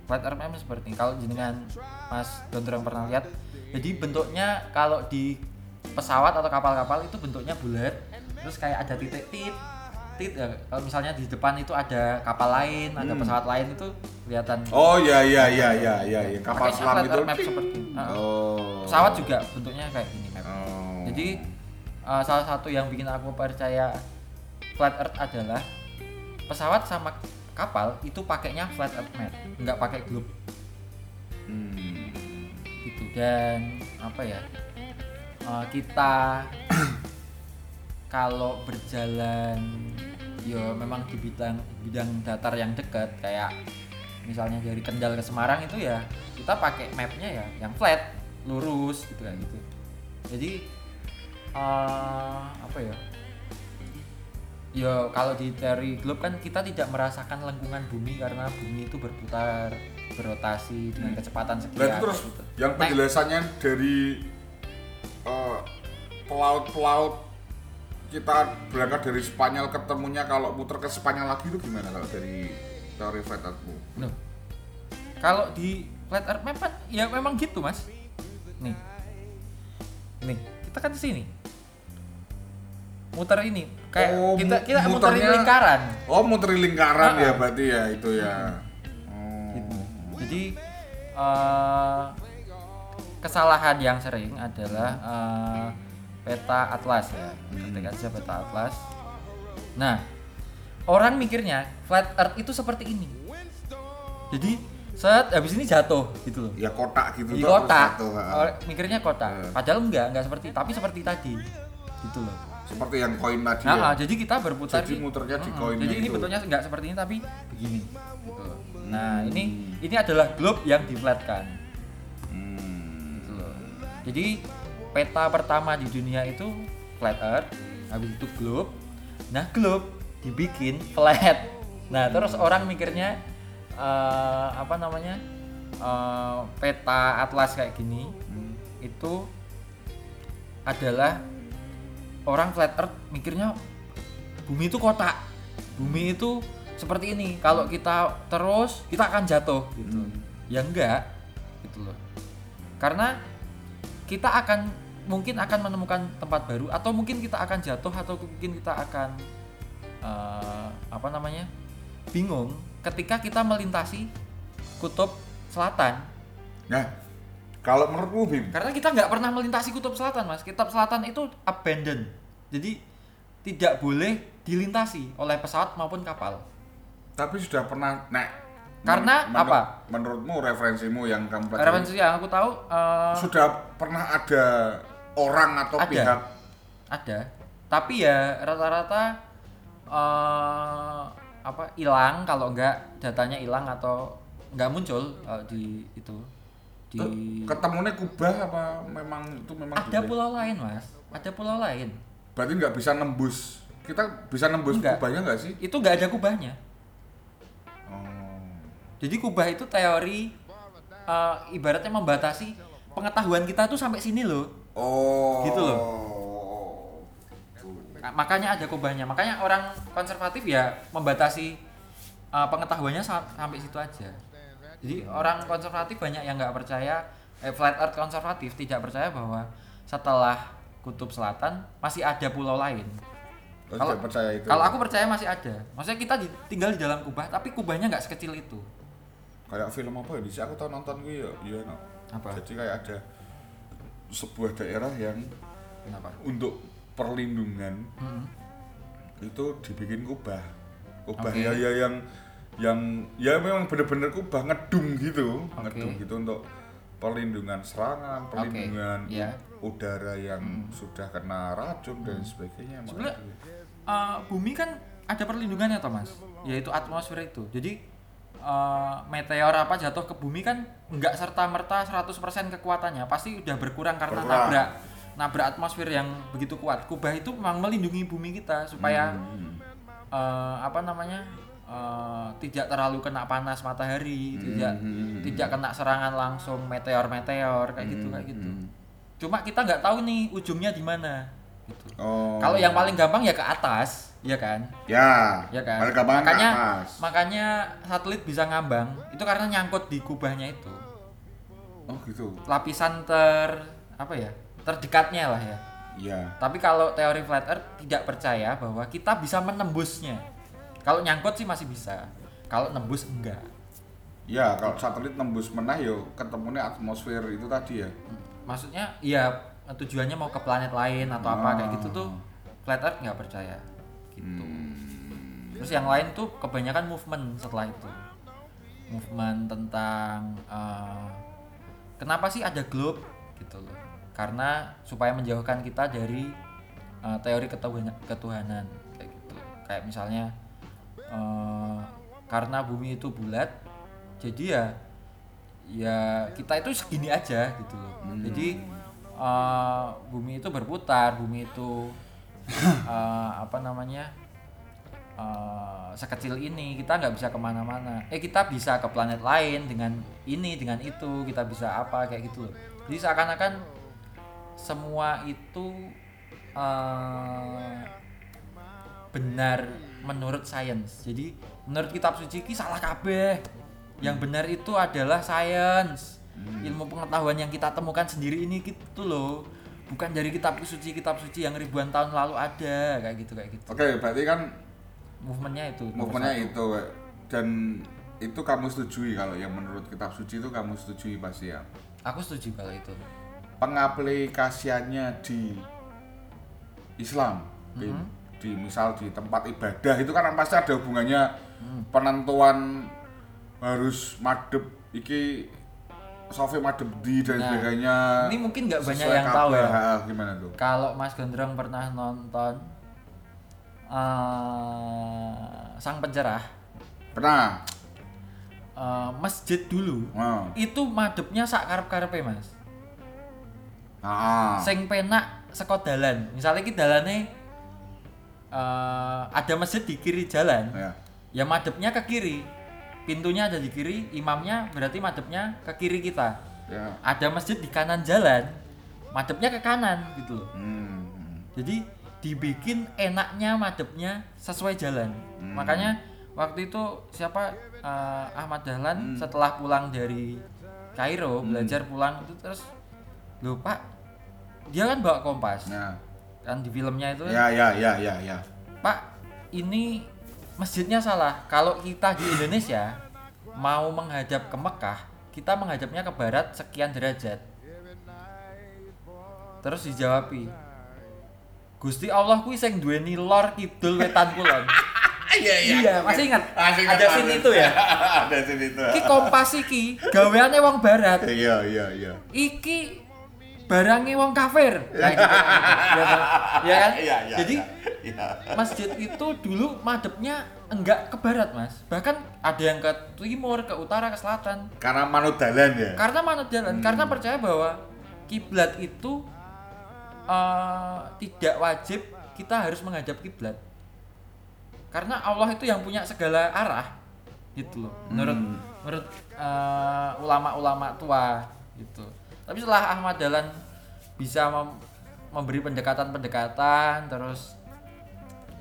flat earth map seperti ini. kalau jenengan Mas Gondrong pernah lihat jadi bentuknya kalau di pesawat atau kapal-kapal itu bentuknya bulat terus kayak ada titik tit ya. kalau misalnya di depan itu ada kapal lain ada Hmm. pesawat lain itu kelihatan Oh iya iya iya iya iya yang kapal selam itu. map seperti. Ah. Oh. pesawat juga bentuknya kayak gini map Oh. jadi uh, salah satu yang bikin aku percaya flat earth adalah pesawat sama kapal itu pakainya flat earth map nggak pakai globe Hmm. gitu dan apa ya uh, kita kalau berjalan ya memang di bidang bidang datar yang dekat kayak misalnya dari Kendal ke Semarang itu ya kita pakai mapnya ya yang flat lurus gitu kan gitu. Jadi uh, apa ya? Ya kalau di teori globe kan kita tidak merasakan lengkungan bumi karena bumi itu berputar berotasi dengan kecepatan sekian Berarti terus gitu. yang penjelasannya dari eh, pelaut-pelaut kita berangkat dari Spanyol ketemunya kalau muter ke Spanyol lagi itu gimana kalau dari teori flat earthmu? Loh. Kalau di flat earth kan ya memang gitu, Mas. Nih. Nih, kita kan sini. Muter ini kayak Oh, kita kita muterin lingkaran. Oh muter lingkaran Ah, ya ah. berarti ya itu ya. Oh. Gitu. Jadi eh, kesalahan yang sering adalah eh, peta atlas ya. Ketik aja peta atlas. Nah, orang mikirnya flat earth itu seperti ini. Jadi set habis ini jatuh gitu loh. Ya kotak gitu di toh, kota terus satu, ha. Orang mikirnya kota Iya. padahal enggak enggak seperti tapi seperti tadi gitu loh Seperti yang koin tadi nah, ya. ah, jadi kita berputar Jadi di- muternya di Mm-mm. koinnya jadi ini itu. bentuknya enggak seperti ini tapi begini gitu loh. nah Hmm. ini ini adalah globe yang diflatkan Hmm. gitu loh jadi peta pertama di dunia itu flat earth habis itu globe. Nah globe dibikin flat. Nah terus Hmm. orang mikirnya eh, apa namanya eh, peta atlas kayak gini Hmm. itu adalah orang flat earth mikirnya bumi itu kotak. Bumi itu seperti ini. Kalau kita terus kita akan jatuh. Gitu. Hmm. ya enggak. Gitu loh. Karena kita akan mungkin akan menemukan tempat baru atau mungkin kita akan jatuh atau mungkin kita akan eh, apa namanya bingung. ketika kita melintasi kutub selatan. Nah, kalau menurutmu Bim, karena kita nggak pernah melintasi kutub selatan mas. Kutub selatan itu abandoned. Jadi tidak boleh dilintasi oleh pesawat maupun kapal. Tapi sudah pernah nek Karena Men- apa? Menurutmu referensimu yang kamu pelajari referensi yang aku tahu eh, sudah pernah ada orang atau Ada. pihak ada tapi ya rata-rata eh apa hilang kalau enggak datanya hilang atau enggak muncul eh, di itu di ketemunya kubah apa memang itu memang ada pulau lain mas ada pulau lain berarti nggak bisa nembus kita bisa nembus Enggak. kubahnya nggak sih itu enggak ada kubahnya. Jadi kubah itu teori eh, ibaratnya membatasi pengetahuan kita tuh sampai sini loh. Oh. Gitu loh. Nah, makanya ada kubahnya. Makanya orang konservatif ya membatasi uh, pengetahuannya sa- sampai situ aja. Jadi orang konservatif banyak yang nggak percaya eh, flat earth konservatif tidak percaya bahwa setelah kutub selatan masih ada pulau lain. Oh, Kalau- tidak percaya itu. kalau aku percaya masih ada. Maksudnya kita di- tinggal di dalam kubah tapi kubahnya nggak sekecil itu kayak film apa ya bisa aku tahu nonton gue ya iya no. Apa? jadi kayak ada sebuah daerah yang kenapa untuk perlindungan Hmm. itu dibikin kubah kubah Oke. ya ya yang yang ya memang bener-bener kubah ngedung gitu Oke. ngedung gitu untuk perlindungan serangan perlindungan ya. udara yang sudah kena racun dan sebagainya Sebenarnya eh, bumi kan ada perlindungannya Thomas, yaitu atmosfer itu. Jadi eh, meteor apa jatuh ke bumi kan nggak serta merta 100% kekuatannya, pasti udah berkurang karena Berkurang. nabrak nabrak atmosfer yang begitu kuat. Kubah itu memang melindungi bumi kita supaya Hmm. eh, apa namanya eh, tidak terlalu kena panas matahari, tidak Hmm. tidak kena serangan langsung meteor-meteor kayak gitu kayak gitu. Hmm. Cuma kita nggak tahu nih ujungnya di mana. Gitu. oh Kalau yang paling gampang ya ke atas, ya kan? ya Ya kan? ke makanya atas. makanya satelit bisa ngambang itu karena nyangkut di kubahnya itu. oh gitu Lapisan ter apa ya? Terdekatnya lah ya. ya Tapi kalau teori flat earth tidak percaya bahwa kita bisa menembusnya. Kalau nyangkut sih masih bisa. Kalau nembus enggak. ya kalau satelit nembus menah yo ketemunya atmosfer itu tadi ya Maksudnya ya tujuannya mau ke planet lain atau apa kayak gitu tuh Oh. flat earth nggak percaya. Gitu. Hmm. Terus yang lain tuh kebanyakan movement setelah itu. Movement tentang eh, kenapa sih ada globe gitu loh. Karena supaya menjauhkan kita dari eh, teori ketuhanan, ketuhanan kayak gitu. Kayak misalnya eh, karena bumi itu bulat, jadi ya ya kita itu segini aja gitu loh. Jadi eh, bumi itu berputar, bumi itu eh, apa namanya eh, sekecil ini kita nggak bisa ke mana-mana. Eh kita bisa ke planet lain dengan ini dengan itu kita bisa apa kayak gitu loh. Jadi seakan-akan semua itu eh, benar menurut sains. Jadi menurut kitab suci ki salah kabeh. Yang benar itu adalah sains. Ilmu pengetahuan yang kita temukan sendiri ini gitu loh. Bukan dari kitab suci kitab suci yang ribuan tahun lalu ada kayak gitu kayak gitu. oke berarti kan Movementnya itu. movementnya itu dan itu kamu setujui kalau yang menurut kitab suci itu kamu setujui pasti ya Aku setuju kalau itu. pengaplikasiannya di Islam di, Mhm. di misal di tempat ibadah itu kan pasti ada hubungannya Hmm. penentuan harus madep iki sofi madep di dan Nah, sebagainya ini mungkin nggak banyak yang tahu ya. Ha, gimana tuh Kalau Mas Gondrong pernah nonton eh, Sang Pencerah, pernah eh, masjid dulu wow. itu madepnya sak karep-karepe Mas. ah, Sing penak saka dalan. Misalnya ki dalane eh, ada masjid di kiri jalan, ya. ya madepnya ke kiri. Pintunya ada di kiri, imamnya berarti madepnya ke kiri kita. ya Ada masjid di kanan jalan, madepnya ke kanan gitu loh. hmm. Jadi dibikin enaknya madepnya sesuai jalan. Hmm. Makanya waktu itu siapa eh, Ahmad Hmm. Dahlan setelah pulang dari Kairo belajar pulang itu terus loh Pak dia kan bawa kompas ya kan di filmnya itu ya ya ya ya ya Pak ini masjidnya salah kalau kita di Indonesia mau menghadap ke Mekah kita menghadapnya ke barat sekian derajat terus dijawabi Gusti Allah kuwi sing duweni lor kidul wetan kulon Iya Iya, masih ingat? Masih ingat, Ada scene itu ya? Ada scene itu. Iki kompas iki gaweane wong barat. Iya iya iya. Iki barangnya wong kafir. Kayak gitu. Ya kan? Ya kan? Iya iya. Jadi iya. masjid itu dulu madepnya enggak ke barat, Mas. Bahkan ada yang ke timur, ke utara, ke selatan. karena manut dalan ya. Karena manut jalan, karena percaya bahwa kiblat itu eh, tidak wajib kita harus menghadap kiblat. Karena Allah itu yang punya segala arah, gitu loh. Menurut Hmm. menurut eh, ulama-ulama tua, gitu. Tapi setelah Ahmad Dahlan bisa mem- memberi pendekatan-pendekatan, terus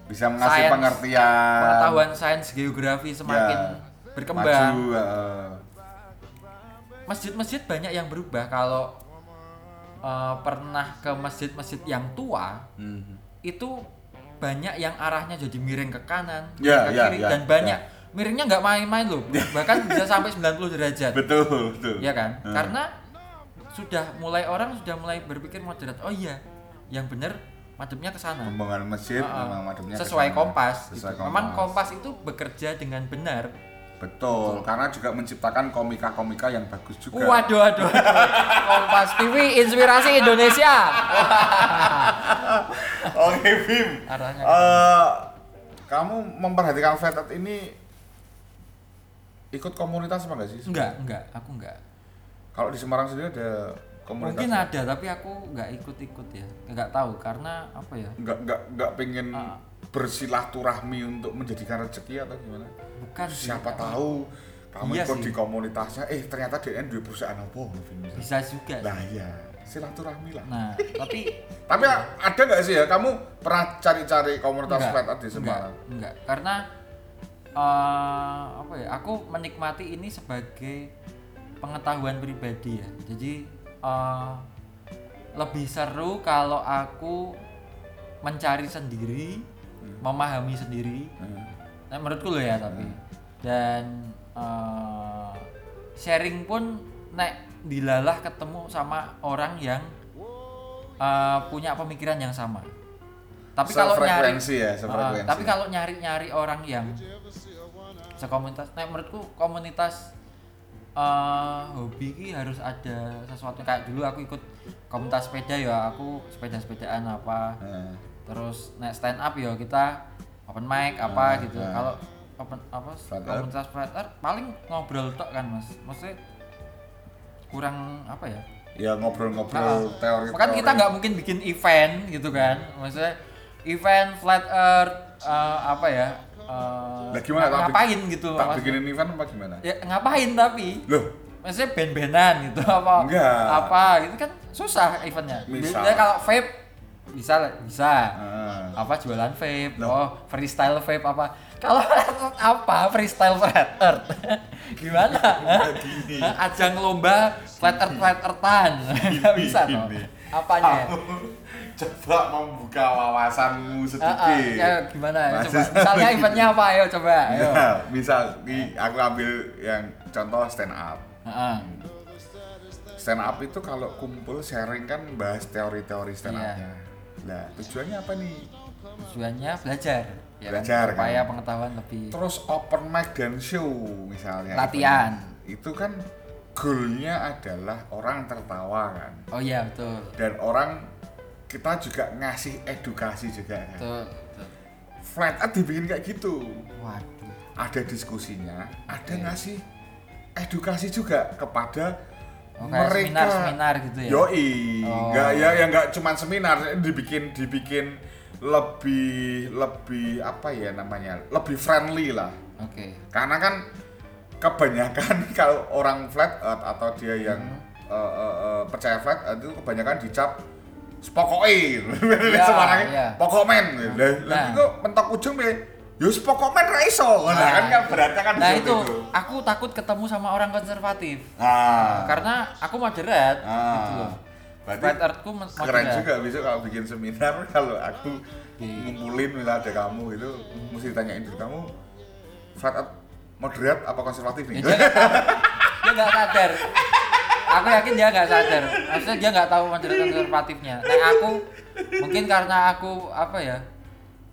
Bisa mengasih Sains. pengertian. pengetahuan sains geografi semakin Ya, berkembang. Maju, heeh. masjid-masjid banyak yang berubah kalau uh, pernah ke masjid-masjid yang tua Mhm. itu banyak yang arahnya jadi miring ke kanan Ya, ke ya, kiri ya, dan banyak miringnya nggak main-main loh bahkan bisa sampai 90 derajat Betul, betul. ya kan Hmm. karena sudah mulai orang sudah mulai berpikir moderat oh iya yang benar madepnya ke sana Pembangunan masjid Heeh. memang madepnya sesuai sana. kompas, Sesuai gitu. memang kompas itu bekerja dengan benar Betul, karena juga menciptakan komika-komika yang bagus juga. Waduh, waduh. Kompas TV inspirasi Indonesia. Oke, Bim. Arahnya Eh, kamu memperhatikan Earth ini ikut komunitas apa enggak sih? Enggak, enggak, aku enggak. Kalau di Semarang sendiri ada komunitas? Mungkin ada, tapi aku enggak ikut-ikut ya. Enggak tahu karena apa ya? Enggak enggak enggak pengen Ah. bersilaturahmi untuk menjadikan rezeki atau gimana? Bukan. Siapa tahu kamu Iya ikut sih. di komunitasnya, eh ternyata DN dua perusahaan apa? Bisa juga. Lah iya, silaturahmi lah. Nah, tapi Tapi ada nggak sih ya kamu pernah cari-cari komunitas enggak, Flat di enggak, Semarang? enggak. Karena eh, apa ya? Aku menikmati ini sebagai pengetahuan pribadi ya. Jadi eh, lebih seru kalau aku mencari sendiri, memahami sendiri, Hmm. Nah, menurutku loh ya tapi dan eh, sharing pun nek dilalah ketemu sama orang yang eh, punya pemikiran yang sama. Tapi kalau nyari ya, sefrekuensi. tapi kalau nyari-nyari orang yang sekomunitas, nek menurutku komunitas eh, hobi ki harus ada sesuatu. Kayak dulu aku ikut komunitas sepeda ya, aku sepeda-sepedaan apa. Nah, terus nek stand up ya kita open mic apa Nah, gitu. nah. kalau open apa Flat komunitas flat earth paling ngobrol tok kan mas. Maksudnya kurang apa ya? Ya ngobrol-ngobrol teori. kan kita nggak mungkin bikin event gitu kan. Maksudnya event flat earth eh, apa ya eh, Lah gimana, tak ngapain gitu tak bikinin event apa gimana? ya ngapain tapi? Loh, maksudnya band-bandan gitu apa Enggak. apa gitu kan susah eventnya. Biasanya kalau vape bisa bisa. Ah, apa jualan vape? Loh. oh freestyle vape apa? Kalau apa freestyle flat earth? Gimana? Ajang lomba flat earth flat earthan. Nggak bisa toh apanya coba membuka wawasanmu Ah, ah, sedikit. ya, gimana ya? coba misalnya eventnya apa ayo coba ayo Nah, misal nih aku ambil yang contoh stand up. Ah. Stand up itu kalau kumpul sharing kan bahas teori-teori stand Iya. up-nya. Nah, tujuannya apa nih? tujuannya belajar ya kan? Belajar, kan? supaya pengetahuan lebih Terus open mic dan show misalnya. Latihan. Itu kan goalnya adalah orang tertawa kan. oh iya betul Dan orang kita juga ngasih edukasi juga kan. betul, betul. Flat earth dibikin kayak gitu. waduh Ada diskusinya, ada Oke. ngasih edukasi juga kepada Oh, kayak mereka seminar-seminar gitu ya? Yoi, Oh. nggak ya ya nggak cuman seminar, dibikin dibikin lebih lebih apa ya namanya, lebih friendly lah. oke Karena kan kebanyakan kalau orang flat earth atau dia yang Hmm. eh, eh, eh, percaya flat earth itu kebanyakan dicap spokoe, Iya, semarangnya iya. pokomen, lah lah Nah. itu mentok ujung be, yo spokomen ra iso, nah, kan kan beratnya kan nah seperti itu. aku takut ketemu sama orang konservatif. Nah, karena aku moderat. Ah. gitu loh. Berarti flat earthku men- keren juga besok kalau bikin seminar kalau aku ngumpulin misalnya ada kamu gitu mesti ditanyain dulu kamu flat earth moderat apa konservatif Ya, nih? tahu. dia nggak sadar aku yakin dia nggak sadar maksudnya dia nggak tahu moderat konservatifnya nah aku mungkin karena aku apa ya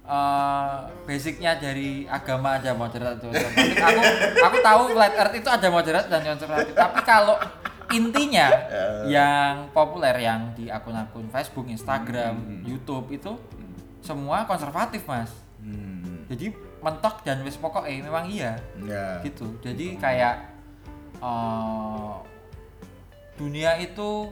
eh, basicnya dari agama ada moderat konservatif. aku aku tahu flat earth itu ada moderat dan konservatif. Tapi kalau intinya yang populer yang di akun-akun Facebook, Instagram, YouTube itu semua konservatif mas. Hmm. Jadi mentok dan wis pokok eh memang iya Ya. gitu. Jadi kayak eh, dunia itu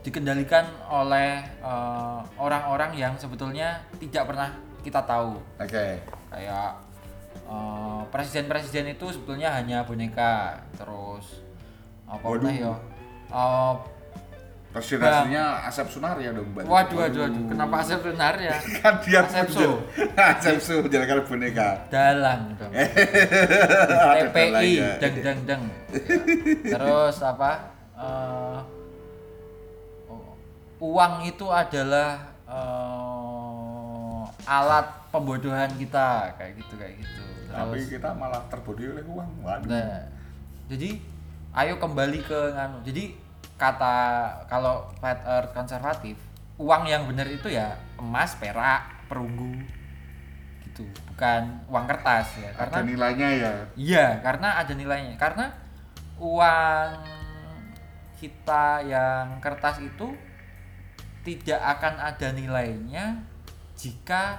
dikendalikan oleh eh, orang-orang yang sebetulnya tidak pernah kita tahu Oke. kayak eh, presiden-presiden itu sebetulnya hanya boneka terus apa Waduh. ya Eh, Presentasinya Asep Sunaria dong, Mbak. waduh waduh waduh kenapa Asep benar ya Kan dia Asep Su. Asep Su jalan boneka. dalang dong TPI dalangnya. deng deng deng terus apa oh, uang itu adalah eh, alat pembodohan kita kayak gitu kayak gitu Tapi terus kita malah terbodohi oleh uang. Waduh. nah, jadi ayo kembali ke nganu jadi kata kalau flat earth konservatif uang yang benar itu ya emas perak perunggu gitu bukan uang kertas ya karena Ada nilainya ya. Iya, karena ada nilainya. Karena uang kita yang kertas itu tidak akan ada nilainya jika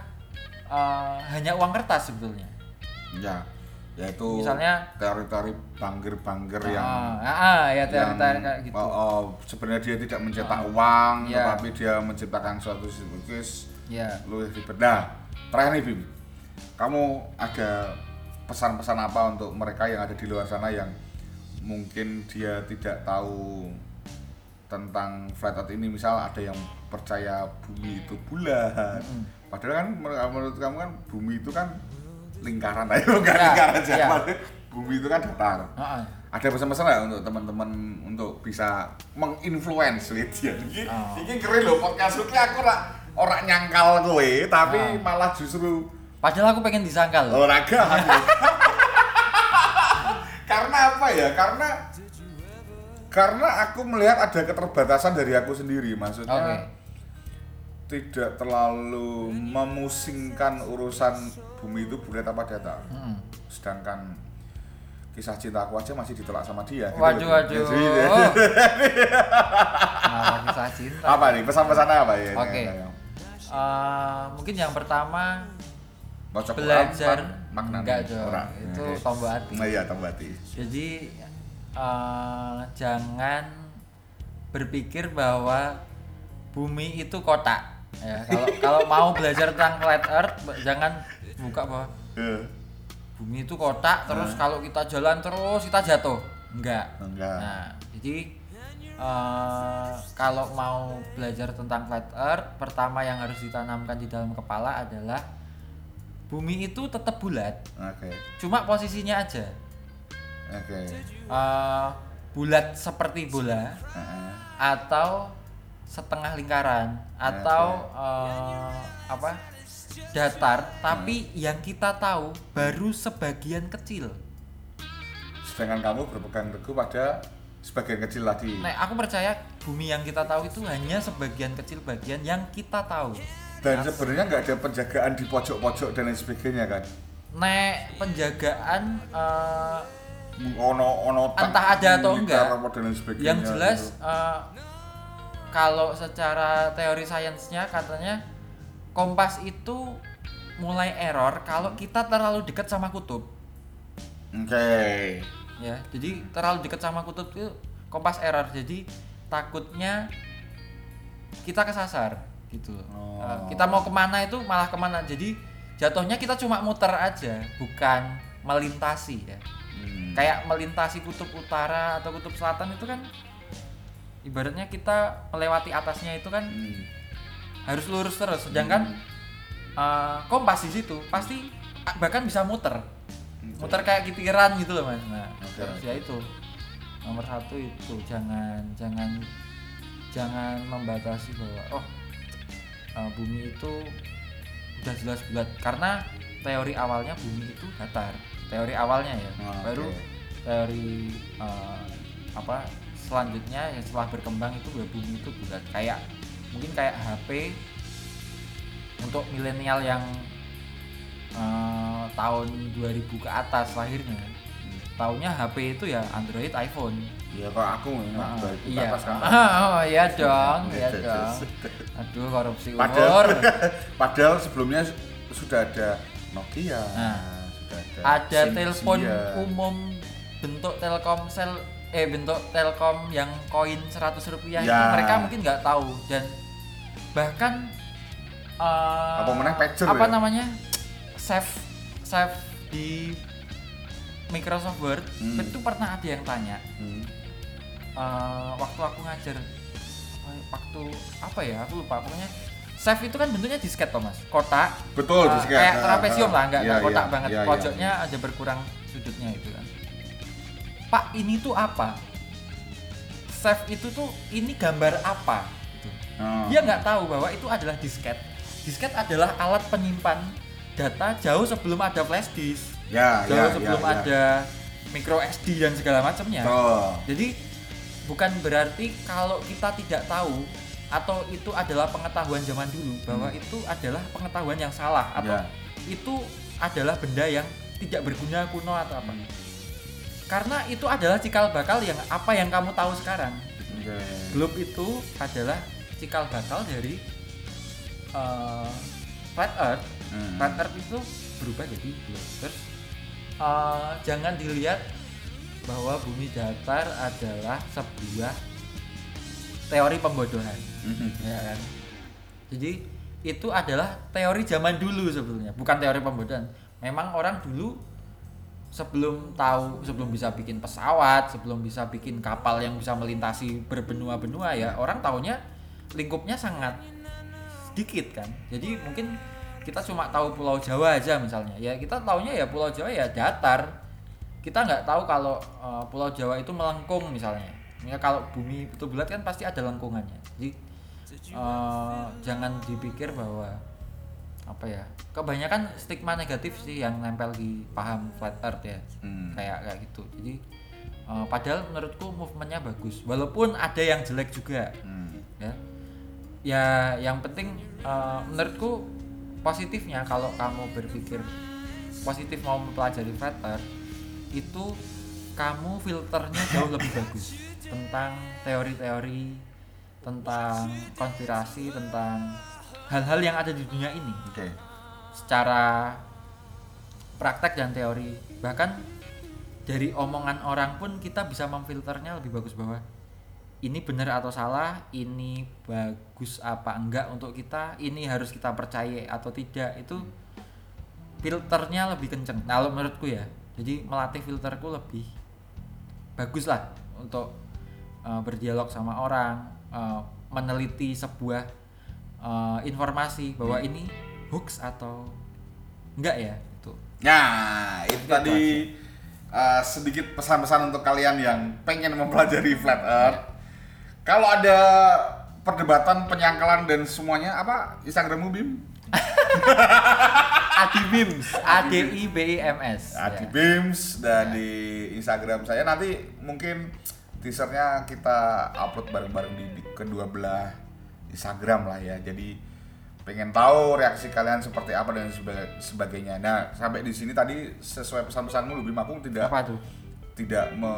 eh, hanya uang kertas sebetulnya. Ya. Yaitu Misalnya- teori-teori bangger-bangger yang Ah, ah, ah, ya teori-teori kayak gitu. oh, oh, sebenarnya dia tidak mencetak uang Iya. tetapi dia menciptakan suatu siklus Ya. lu ribet nah terakhir nih Bim kamu ada pesan-pesan apa untuk mereka yang ada di luar sana yang mungkin dia tidak tahu tentang flat earth ini misal ada yang percaya bumi itu bulat padahal kan menurut kamu kan bumi itu kan lingkaran ayo bukan Ya, lingkaran ya. siapa bumi itu kan datar Ah, ah. ada pesan-pesan nggak untuk teman-teman untuk bisa menginfluence gitu ya ini, Oh. ini keren loh podcast ini aku ora ora nyangkal kowe tapi Ah. malah justru Padahal aku pengen disangkal. olahraga karena apa ya karena karena aku melihat ada keterbatasan dari aku sendiri maksudnya Oke. tidak terlalu memusingkan urusan bumi itu bulat apa datar Mm-mm. sedangkan kisah cinta aku aja masih ditolak sama dia gitu Waduh, loh. waduh. Jadi- Nah, kisah cinta. apa nih pesan-pesannya apa ya Oke. Eh, mungkin yang pertama Quran, belajar Pak, maknanya enggak itu Oke. tombol hati. Nah, iya tambah hati. Jadi eh, jangan berpikir bahwa bumi itu kotak. Ya kalau kalau mau belajar tentang flat earth jangan buka bahwa Eh, bumi itu kotak terus kalau kita jalan terus kita jatuh. Enggak. Enggak. Nah, jadi eh, kalau mau belajar tentang flat earth, pertama yang harus ditanamkan di dalam kepala adalah bumi itu tetap bulat, oke cuma posisinya aja. oke Eh, bulat seperti bola Heeh. atau setengah lingkaran atau eh, apa? datar, tapi yang kita tahu baru sebagian kecil. sedangkan kamu berpegang teguh pada sebagian kecil tadi Nah, aku percaya bumi yang kita tahu itu hanya sebagian kecil bagian yang kita tahu. Dan sebenarnya nggak ada penjagaan di pojok-pojok dan lain sebagainya kan Nek penjagaan eh, ono ono Entah ada atau enggak. apa dan lain sebagainya yang jelas gitu. eh, kalau secara teori sainsnya katanya kompas itu mulai error kalau kita terlalu dekat sama kutub. oke Ya, jadi terlalu dekat sama kutub itu kompas error. Jadi takutnya kita kesasar gitu. Oh. Eh, kita mau ke mana itu malah ke mana. Jadi jatuhnya kita cuma muter aja, bukan melintasi ya. Hmm. kayak melintasi kutub utara atau kutub selatan itu kan ibaratnya kita melewati atasnya itu kan Hmm. harus lurus terus sedangkan uh, kompas di situ pasti bahkan bisa muter muter kayak kitiran gitu loh mas nah terus ya itu nomor satu itu jangan jangan jangan membatasi bahwa oh uh, bumi itu udah jelas bulat. Karena teori awalnya bumi itu datar. Teori awalnya ya. Oke. baru teori uh, apa selanjutnya yang setelah berkembang itu bahwa bumi itu bulat. Kayak mungkin kayak HP untuk milenial yang eh, tahun 2000 ke atas lahirnya. Taunya HP itu ya Android iPhone. Ya kok aku memang iya. Atas kan oh iya dong iya Yes, yes, dong. yes. aduh korupsi Padahal, umur padahal sebelumnya sudah ada Nokia, Nah, sudah ada, ada Sim- telepon umum bentuk Telkomsel eh bentuk Telkom yang koin 100 rupiah itu Ya. mereka mungkin nggak tahu dan bahkan eh, Apa meneh pager apa ya? namanya save save di Microsoft Word Hmm. itu pernah ada yang tanya Hmm. eh, waktu aku ngajar waktu apa ya aku lupa pokoknya save itu kan bentuknya disket Thomas kotak. Betul, eh, disket. kayak Ah, trapesium ah, lah nggak iya, kotak iya, banget. Iya, iya. pojoknya ada berkurang sudutnya itu kan. Pak ini tuh apa? Save itu tuh ini gambar apa? Gitu. Oh. dia nggak tahu bahwa itu adalah disket. Disket adalah alat penyimpan data jauh sebelum ada flash disk Ya, jauh ya, sebelum ya, ya. ada micro SD dan segala macamnya. Jadi bukan berarti kalau kita tidak tahu atau itu adalah pengetahuan zaman dulu bahwa itu adalah pengetahuan yang salah atau Ya. itu adalah benda yang tidak berguna kuno atau apa. Karena itu adalah cikal bakal yang apa yang kamu tahu sekarang. Oke. Globe itu adalah cikal bakal dari eh, flat earth. Hmm. Flat earth itu berubah jadi globe. Terus eh, jangan dilihat bahwa bumi datar adalah sebuah teori pembodohan. Mhm. ya kan? Jadi itu adalah teori zaman dulu sebetulnya bukan teori pembodohan. Memang orang dulu sebelum tahu sebelum bisa bikin pesawat sebelum bisa bikin kapal yang bisa melintasi berbenua-benua ya orang taunya lingkupnya sangat sedikit kan. Jadi mungkin kita cuma tahu Pulau Jawa aja misalnya. Ya kita taunya ya Pulau Jawa ya datar kita nggak tahu kalau uh, Pulau Jawa itu melengkung misalnya. Ya kalau bumi itu bulat kan pasti ada lengkungannya. Jadi uh, jangan dipikir bahwa apa ya kebanyakan stigma negatif sih yang nempel di paham flat earth ya. Hmm. kayak kayak gitu. Jadi uh, padahal menurutku movementnya bagus. Walaupun ada yang jelek juga. Hmm. ya. Ya yang penting uh, menurutku positifnya kalau kamu berpikir positif mau mempelajari flat earth itu kamu filternya jauh lebih bagus tentang teori-teori tentang konspirasi tentang hal-hal yang ada di dunia ini Oke. secara praktek dan teori. Bahkan dari omongan orang pun kita bisa memfilternya lebih bagus bahwa ini benar atau salah ini bagus apa enggak untuk kita ini harus kita percaya atau tidak itu filternya lebih kenceng. Nah, kalau menurutku ya jadi melatih filterku lebih bagus lah untuk uh, berdialog sama orang uh, meneliti sebuah uh, informasi bahwa ini hoax atau enggak ya itu Nah, itu tadi uh, sedikit pesan-pesan untuk kalian yang pengen mempelajari flat earth. Kalau ada perdebatan, penyangkalan dan semuanya apa Instagrammu Bim? Adi Bims A D I B I M S Adi Ya. Bims dan di Instagram saya nanti mungkin teasernya kita upload bareng-bareng di, di kedua belah Instagram lah ya. Jadi pengen tahu reaksi kalian seperti apa dan seba- sebagainya. Nah, sampai di sini tadi sesuai pesan-pesanmu lebih aku tidak apa tuh tidak me,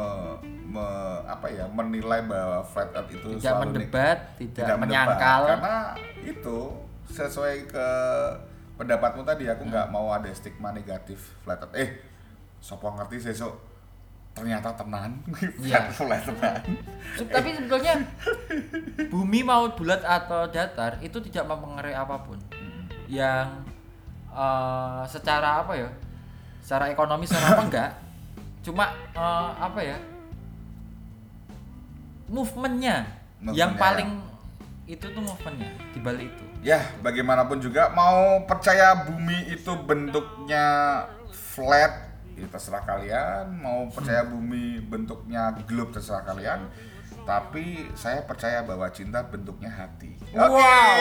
me- apa ya menilai bahwa flat earth itu tidak selalu mendebat tidak, mendebat. menyangkal karena itu sesuai ke pendapatmu tadi aku nggak mau ada stigma negatif flat earth. Eh sopo ngerti sesuk ternyata tenan. Iya. flat tenan. Tapi sebetulnya bumi mau bulat atau datar itu tidak mempengaruhi apa pun. Yang eh, secara apa ya? Secara ekonomi secara apa enggak. Cuma eh, apa ya? Movementnya. Yang Movementnya. paling itu tuh movementnya di balik itu ya bagaimanapun juga mau percaya bumi itu bentuknya flat itu terserah kalian. Mau percaya bumi bentuknya globe terserah kalian. Tapi saya percaya bahwa cinta bentuknya hati. Oke, Wow.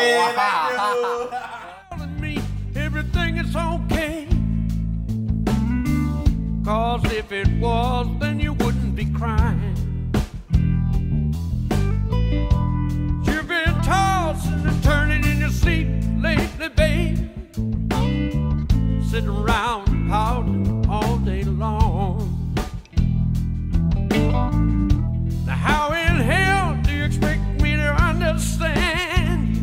Sitting around pouting all day long. Now, how in hell do you expect me to understand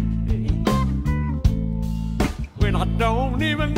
when I don't even